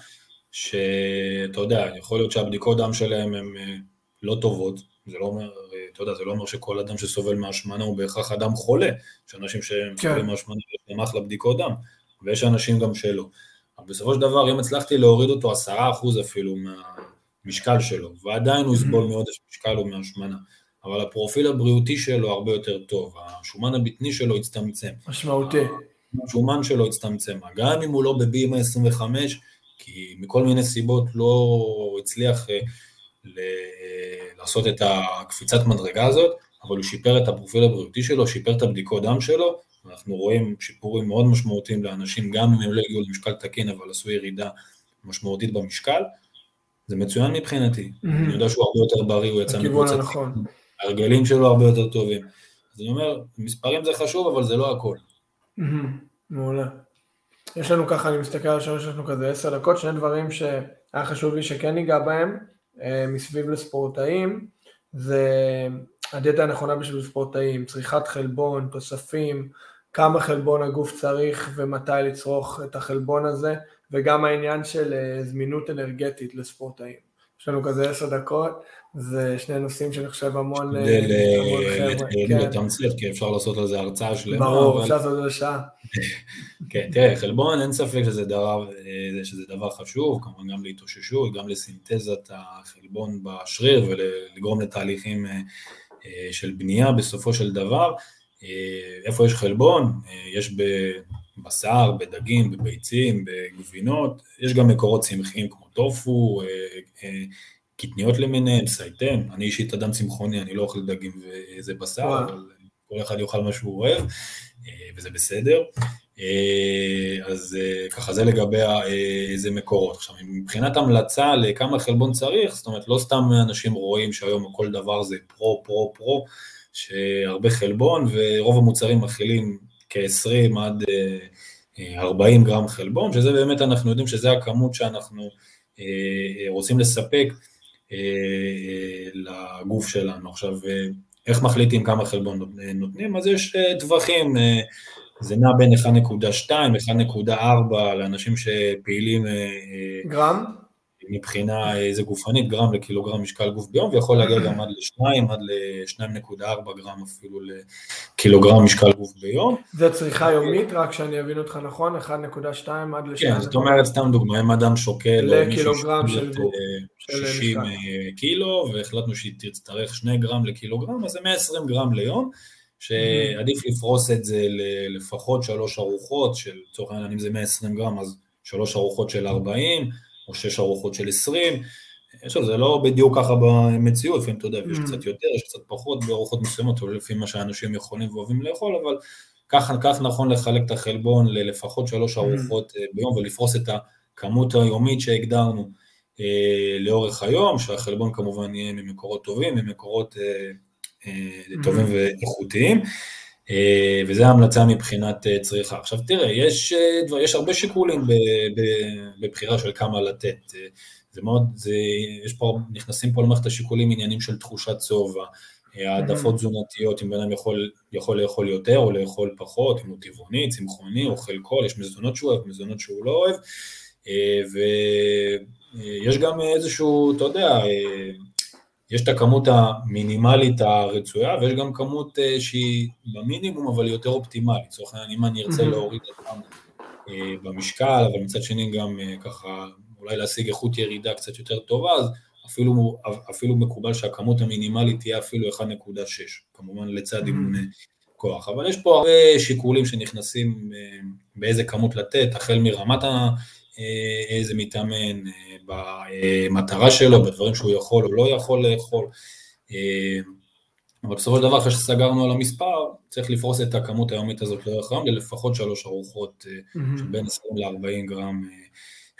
שאתה יודע, יכול להיות שהבדיקות דם שלהם הן אה, לא טובות, זה לא אומר, אה, אתה יודע, זה לא אומר שכל אדם שסובל מהשמנה הוא בהכרח אדם חולה, יש אנשים שהם כן. סובלים מהשמנה יש אחלה בדיקות דם, ויש אנשים גם שלא. אבל בסופו של דבר, אם הצלחתי להוריד אותו עשרה אחוז אפילו מהמשקל שלו, ועדיין הוא יסבול מעודף משקל או מהשמנה, אבל הפרופיל הבריאותי שלו הרבה יותר טוב, השומן הבטני שלו הצטמצם. משמעותי. השומן שלו הצטמצם, גם אם הוא לא ב-BMI 25, כי מכל מיני סיבות לא הצליח אה, לעשות את הקפיצת מדרגה הזאת, אבל הוא שיפר את הפרופיל הבריאותי שלו, שיפר את הבדיקות דם שלו, ואנחנו רואים שיפורים מאוד משמעותיים לאנשים, גם אם הם לא הגיעו למשקל תקין, אבל עשו ירידה משמעותית במשקל, זה מצוין מבחינתי. Mm-hmm. אני יודע שהוא הרבה יותר בריא, הוא יצא מקבוצת הנכון. ההרגלים שלו הרבה יותר טובים. אז אני אומר, מספרים זה חשוב, אבל זה לא הכל. Mm-hmm. מעולה. יש לנו ככה, אני מסתכל על השעון, יש לנו כזה עשר דקות, שני דברים שהיה חשוב לי שכן ניגע בהם, מסביב לספורטאים, זה הדיאטה הנכונה בשביל ספורטאים, צריכת חלבון, תוספים, כמה חלבון הגוף צריך ומתי לצרוך את החלבון הזה, וגם העניין של אה, זמינות אנרגטית לספורטאים. יש לנו כזה עשר דקות, זה שני נושאים שאני חושב המון, אה. כן. לתמצת, כי אפשר לעשות על זה הרצאה שלמה. ברור, אפשר לעשות על זה שעה. כן, תראה, חלבון, אין ספק שזה דבר, אה, שזה דבר חשוב, כמובן גם להתאוששות, גם לסינתזת החלבון בשריר ולגרום לתהליכים אה, של בנייה בסופו של דבר. איפה יש חלבון? יש בבשר, בדגים, בביצים, בגבינות, יש גם מקורות צמחיים כמו טופו, קטניות למיניהן, סייטן, אני אישית אדם צמחוני, אני לא אוכל דגים וזה בשר, אבל כל אחד יאכל מה שהוא אוהב, אה, וזה בסדר. אה, אז אה, ככה זה לגבי איזה מקורות. עכשיו, מבחינת המלצה לכמה חלבון צריך, זאת אומרת, לא סתם אנשים רואים שהיום כל דבר זה פרו, פרו, פרו, שהרבה חלבון, ורוב המוצרים מכילים כ-20 עד 40 גרם חלבון, שזה באמת, אנחנו יודעים שזה הכמות שאנחנו רוצים לספק אה, לגוף שלנו. עכשיו, אה, איך מחליטים כמה חלבון נותנים? אז יש אה, טווחים, זה נע בין 1.2, 1.4 לאנשים שפעילים... גרם? מבחינה איזה גופנית, גרם לקילוגרם משקל גוף ביום, ויכול להגיע גם עד ל-2, עד ל-2.4 גרם אפילו לקילוגרם משקל גוף ביום. זה צריכה יומית, רק שאני אבין אותך נכון, 1.2 עד ל-2. כן, זאת אומרת, סתם דוגמא, אם אדם שוקל... לקילוגרם של גוף. 60 אה, קילו, והחלטנו שהיא תצטרך 2 גרם לקילוגרם, אז זה 120 גרם ליום. שעדיף לפרוס את זה לפחות שלוש ארוחות, של לצורך העניין אם זה 120 גרם אז שלוש ארוחות של 40, או שש ארוחות של עשרים, עכשיו זה לא בדיוק ככה במציאות, לפעמים אתה יודע, יש mm. קצת יותר, יש קצת פחות בארוחות מסוימות, או לפי מה שאנשים יכולים ואוהבים לאכול, אבל כך, כך נכון לחלק את החלבון ללפחות שלוש mm. ארוחות אה, ביום ולפרוס את הכמות היומית שהגדרנו אה, לאורך היום, שהחלבון כמובן יהיה ממקורות טובים, ממקורות אה, אה, טובים mm. ואיכותיים. אה, וזו ההמלצה מבחינת אה, צריכה. עכשיו תראה, יש, אה, יש הרבה שיקולים בבחירה של כמה לתת. זה מאוד, זה, יש פה, נכנסים פה למערכת השיקולים עניינים של תחושת שובע, העדפות mm-hmm. תזונתיות, אם בן אדם יכול, יכול לאכול יותר או לאכול פחות, אם הוא טבעוני, צמחוני, אוכל קול, יש מזונות שהוא אוהב, מזונות שהוא לא אוהב, ויש גם איזשהו, אתה יודע, יש את הכמות המינימלית הרצויה, ויש גם כמות אה, שהיא במינימום, אבל יותר אופטימלית. לצורך העניין, אם אני ארצה להוריד אותם אה, במשקל, אבל מצד שני גם אה, ככה, אולי להשיג איכות ירידה קצת יותר טובה, אז, אפילו, אפילו מקובל שהכמות המינימלית תהיה אפילו 1.6, כמובן לצד. אימוני כוח. אבל יש פה הרבה שיקולים שנכנסים באיזה כמות לתת, החל מרמת ה... אה, איזה מתאמן, במטרה שלו, בדברים שהוא יכול או לא יכול לאכול. אבל בסופו של דבר, אחרי שסגרנו על המספר, צריך לפרוס את הכמות היומית הזאת לאורך היום ללפחות שלוש ארוחות mm-hmm. של בין 20 ל-40 גרם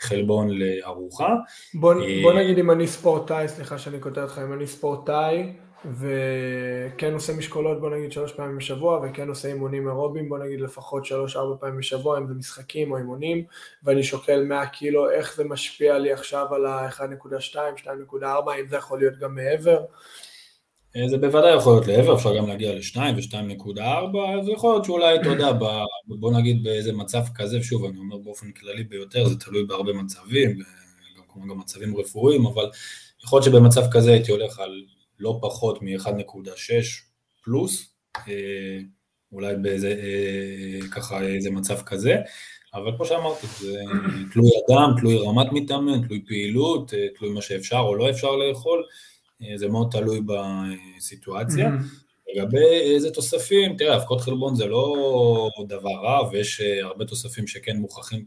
חלבון לארוחה. בוא, אה, בוא נגיד אם אני ספורטאי, סליחה שאני קוטע אותך, אם אני ספורטאי וכן עושה משקולות בוא נגיד שלוש פעמים בשבוע וכן עושה אימונים אירובים בוא נגיד לפחות שלוש-ארבע פעמים בשבוע אם זה משחקים או אימונים ואני שוקל 100 קילו, איך זה משפיע לי עכשיו על ה-1.2, 2.4, אם זה יכול להיות גם מעבר? אה, זה בוודאי יכול להיות לעבר, אפשר גם להגיע ל-2 ו-2.4, זה יכול להיות שאולי, אתה יודע, בוא נגיד באיזה מצב כזה, שוב, אני אומר באופן כללי ביותר, זה תלוי בהרבה מצבים, גם, גם מצבים רפואיים, אבל יכול להיות שבמצב כזה הייתי הולך על לא פחות מ-1.6 פלוס, אה, אולי באיזה, אה, ככה, איזה מצב כזה, אבל כמו שאמרתי, זה תלוי אדם, תלוי רמת מתאמן, תלוי פעילות, תלוי מה שאפשר או לא אפשר לאכול, אה, זה מאוד תלוי בסיטואציה. Mm-hmm. לגבי איזה תוספים, תראה, אבקות חלבון זה לא דבר רע, ויש אה, הרבה תוספים שכן מוכחים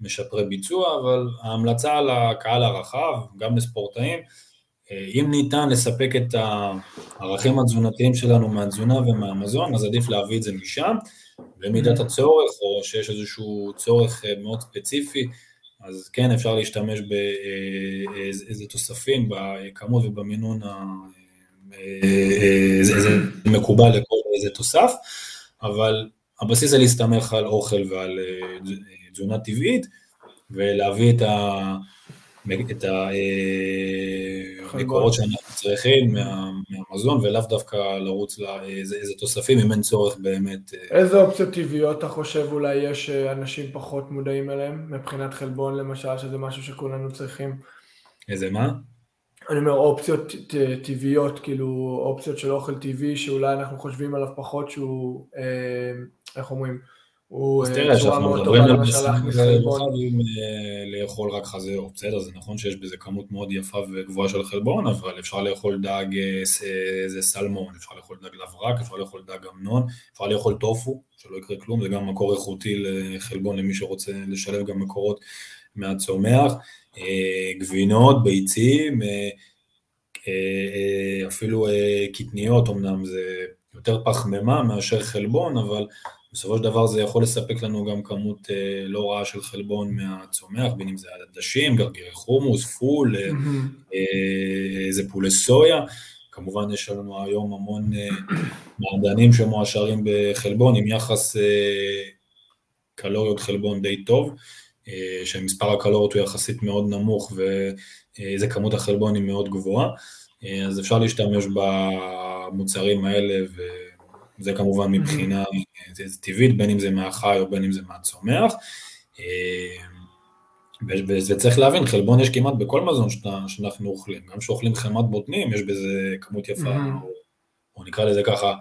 כמשפרי ביצוע, אבל ההמלצה לקהל הרחב, גם לספורטאים, אה, אם ניתן לספק את הערכים התזונתיים שלנו מהתזונה ומהמזון, אז עדיף להביא את זה משם, במידת mm-hmm. הצורך, או שיש איזשהו צורך מאוד ספציפי, אז כן אפשר להשתמש באיזה תוספים בכמות ובמינון זה מקובל לכל איזה תוסף, אבל הבסיס זה להסתמך על אוכל ועל תזונה טבעית ולהביא את ה... את המקורות שאנחנו צריכים מה, מהמזון, ולאו דווקא לרוץ לאיזה תוספים, אם אין צורך באמת. אה. איזה אופציות טבעיות אתה חושב אולי יש שאנשים פחות מודעים אליהם, מבחינת חלבון למשל, שזה משהו שכולנו צריכים? איזה מה? אני אומר אופציות טבעיות, כאילו אופציות של אוכל טבעי, שאולי אנחנו חושבים עליו פחות שהוא, אה, איך אומרים? הוא אז תראה, כשאנחנו מדברים על חייבים לאכול רק עוף, בסדר, זה נכון שיש בזה כמות מאוד יפה וגבוהה של חלבון, אבל אפשר לאכול דג איזה סלמון, אפשר לאכול דג לברק, אפשר לאכול דג אמנון, אפשר לאכול טופו, שלא יקרה כלום, זה גם מקור איכותי לחלבון למי שרוצה לשלב גם מקורות מהצומח, גבינות, ביצים, אפילו קטניות, אמנם זה יותר פחמימה מאשר חלבון, אבל בסופו של דבר זה יכול לספק לנו גם כמות אה, לא רעה של חלבון מהצומח, בין אם זה עדשים, גרגירי חומוס, פול, אה, אה, איזה פולי סויה. כמובן יש לנו היום המון אה, מעדנים שמועשרים בחלבון עם יחס אה, קלוריות חלבון די טוב, אה, שמספר הקלוריות הוא יחסית מאוד נמוך ואיזה כמות החלבון היא מאוד גבוהה, אה, אז אפשר להשתמש במוצרים האלה ו... זה כמובן מבחינה טבעית, בין אם זה מהחי או בין אם זה מהצומח. אה, וזה צריך להבין, חלבון יש כמעט בכל מזון שאנחנו אוכלים, גם כשאוכלים חמת בוטנים יש בזה כמות יפה, או, או נקרא לזה ככה,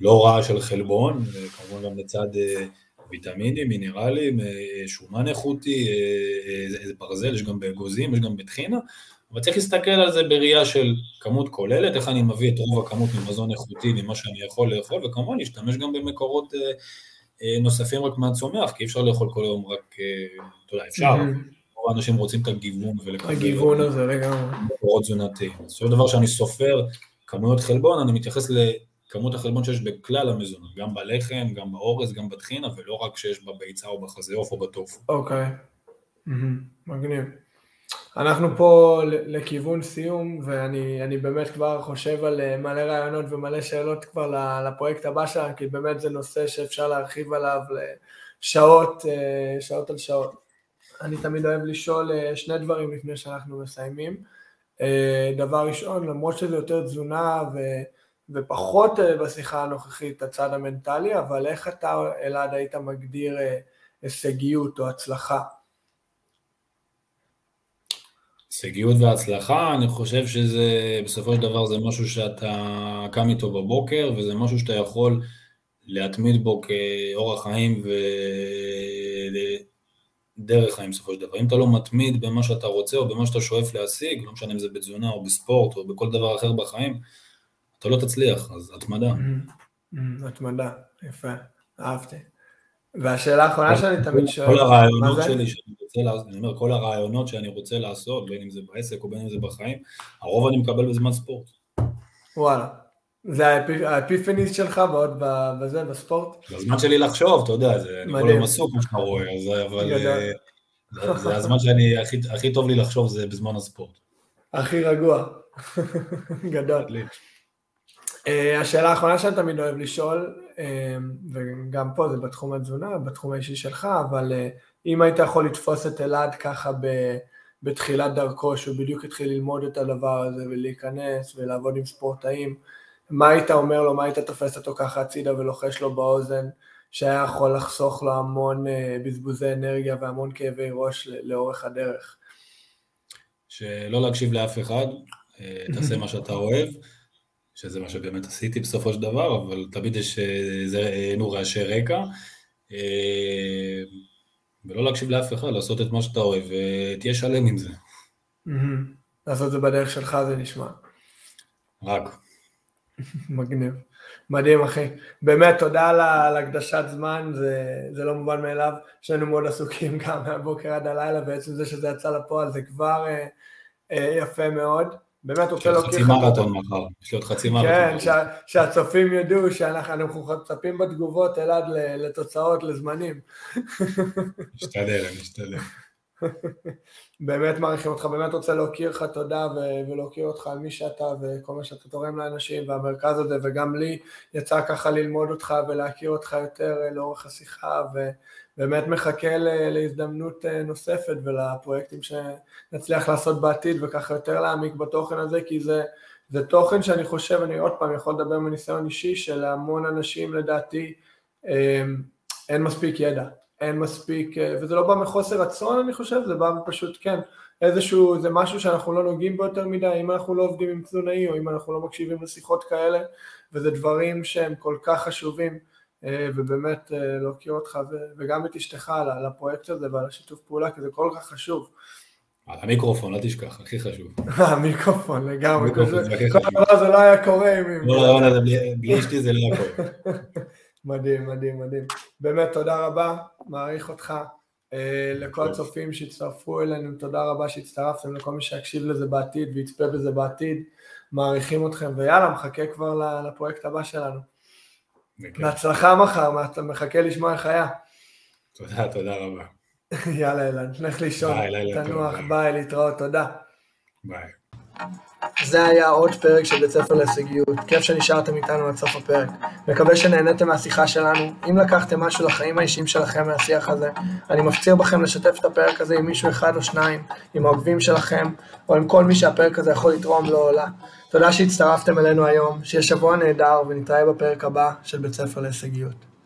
לא רעה של חלבון, כמובן גם לצד אה, ויטמינים, מינרלים, אה, שומן איכותי, איזה ברזל, יש גם באגוזים, יש גם בטחינה, אבל צריך להסתכל על זה בראייה של כמות כוללת, איך אני מביא את רוב הכמות ממזון איכותי ממה שאני יכול לאכול, וכמובן להשתמש גם במקורות אה, אה, נוספים רק מהצומח, כי אי אפשר לאכול כל היום רק, אה, אתה יודע, אפשר, רוב האנשים רוצים את הגיוון ולקבל... הגיוון הזה לגמרי. מקורות תזונתיים. בסופו של דבר שאני סופר כמויות חלבון, אני מתייחס לכמות החלבון שיש בכלל המזונות, גם בלחם, גם באורז, גם בטחינה, ולא רק שיש בביצה או בחזה עוף או בטופו. אוקיי, מגניב. אנחנו פה לכיוון סיום, ואני באמת כבר חושב על אה, מלא רעיונות ומלא שאלות כבר לפרויקט הבא שלנו, כי באמת זה נושא שאפשר להרחיב עליו לשעות, אה, שעות על שעות. אני תמיד אוהב לשאול אה, שני דברים לפני שאנחנו מסיימים. דבר ראשון, למרות שזה יותר תזונה ו, ופחות בשיחה הנוכחית, הצד המנטלי, אבל איך אתה, אלעד, היית מגדיר הישגיות או הצלחה? הישגיות והצלחה, אני חושב שזה, בסופו של דבר זה משהו שאתה קם איתו בבוקר, וזה משהו שאתה יכול להתמיד בו כאורח חיים דרך חיים בסופו של דבר. אם אתה לא מתמיד במה שאתה רוצה או במה שאתה שואף להשיג, לא משנה אם זה בתזונה או בספורט או בכל דבר אחר בחיים, אתה לא תצליח, אז התמדה. התמדה, יפה, אהבתי. והשאלה האחרונה שאני תמיד שואל, כל הרעיונות שלי שאני רוצה לעשות, אני אומר, כל הרעיונות שאני רוצה לעשות, בין אם זה בעסק או בין אם זה בחיים, הרוב אני מקבל בזמן ספורט. וואלה. זה האפיפניס שלך ועוד בזה, בספורט? זה הזמן שלי לחשוב, אתה יודע, אני כל היום עסוק, כמו שאתה רואה, אבל אה, זה הזמן שאני, הכי טוב לי לחשוב זה בזמן הספורט. הכי רגוע. גדול. אה, השאלה האחרונה שאני תמיד אוהב לשאול, אה, וגם פה זה בתחום התזונה, בתחום האישי שלך, אבל אם היית יכול לתפוס את אלעד ככה בתחילת דרכו, שהוא בדיוק התחיל ללמוד את הדבר הזה ולהיכנס ולעבוד עם ספורטאים, מה היית אומר לו, מה היית תופס אותו ככה הצידה ולוחש לו באוזן, שהיה יכול לחסוך לו המון אה, בזבוזי אנרגיה והמון כאבי ראש לאורך הדרך? שלא להקשיב לאף אחד, אה, תעשה מה שאתה אוהב, שזה מה שבאמת עשיתי בסופו של דבר, אבל תמיד יש איזה רעשי רקע, ולא להקשיב לאף אחד, לעשות את מה שאתה אוהב, ותהיה שלם עם זה. לעשות את זה בדרך שלך זה נשמע. רק. מגניב. מדהים אחי. באמת תודה על הקדשת זמן, זה, זה לא מובן מאליו, שנינו מאוד עסוקים גם מהבוקר עד הלילה, ועצם זה שזה יצא לפועל זה כבר אה, אה, יפה מאוד. באמת רוצה להוקיר לך... חצי מרתון מחר, יש לי עוד חצי מרתון. כן, שה, שהצופים ידעו שאנחנו מצפים בתגובות אלעד לתוצאות, לזמנים. נשתדל, נשתדל. באמת מעריכים אותך, באמת רוצה להוקיר לך תודה ולהוקיר אותך על מי שאתה וכל מה שאתה תורם לאנשים והמרכז הזה וגם לי יצא ככה ללמוד אותך ולהכיר אותך יותר אה, לאורך השיחה ובאמת מחכה להזדמנות אה, נוספת ולפרויקטים שנצליח לעשות בעתיד וככה יותר להעמיק בתוכן הזה כי זה, זה תוכן שאני חושב, אני עוד פעם יכול לדבר מניסיון אישי שלהמון אנשים לדעתי אה, אין מספיק ידע אין מספיק, אה, וזה לא בא מחוסר רצון אני חושב, זה בא פשוט כן, איזשהו, זה משהו שאנחנו לא נוגעים בו יותר מדי, אם אנחנו לא עובדים עם תזונאי או אם אנחנו לא מקשיבים לשיחות כאלה, וזה דברים שהם כל כך חשובים, ובאמת אה, להוקיר אותך וגם את אשתך על הפרויקט הזה ועל השיתוף פעולה, כי זה כל כך חשוב. המיקרופון, אל תשכח, הכי חשוב. המיקרופון, לגמרי. כל דבר הזה לא היה קורה אם... לא, לא, לא, בלי אשתי זה לא היה קורה. מדהים, מדהים, מדהים. באמת תודה רבה, מעריך אותך. אה, לכל הצופים שהצטרפו אלינו, תודה רבה שהצטרפתם, לכל מי שיקשיב לזה בעתיד ויצפה בזה בעתיד, מעריכים אתכם, ויאללה, מחכה כבר לפרויקט הבא שלנו. בהצלחה מחר, אתה מחכה לשמוע איך היה. תודה, תודה רבה. יאללה, אילן, לך לישון, תנוח, ביי, להתראות, תודה. ביי. זה היה עוד פרק של בית ספר להישגיות, כיף שנשארתם איתנו עד סוף הפרק. מקווה שנהניתם מהשיחה שלנו. אם לקחתם משהו לחיים האישיים שלכם מהשיח הזה, אני מפציר בכם לשתף את הפרק הזה עם מישהו אחד או שניים, עם העוקבים שלכם, או עם כל מי שהפרק הזה יכול לתרום לו או לה. תודה שהצטרפתם אלינו היום, שיהיה שבוע נהדר ונתראה בפרק הבא של בית ספר להישגיות.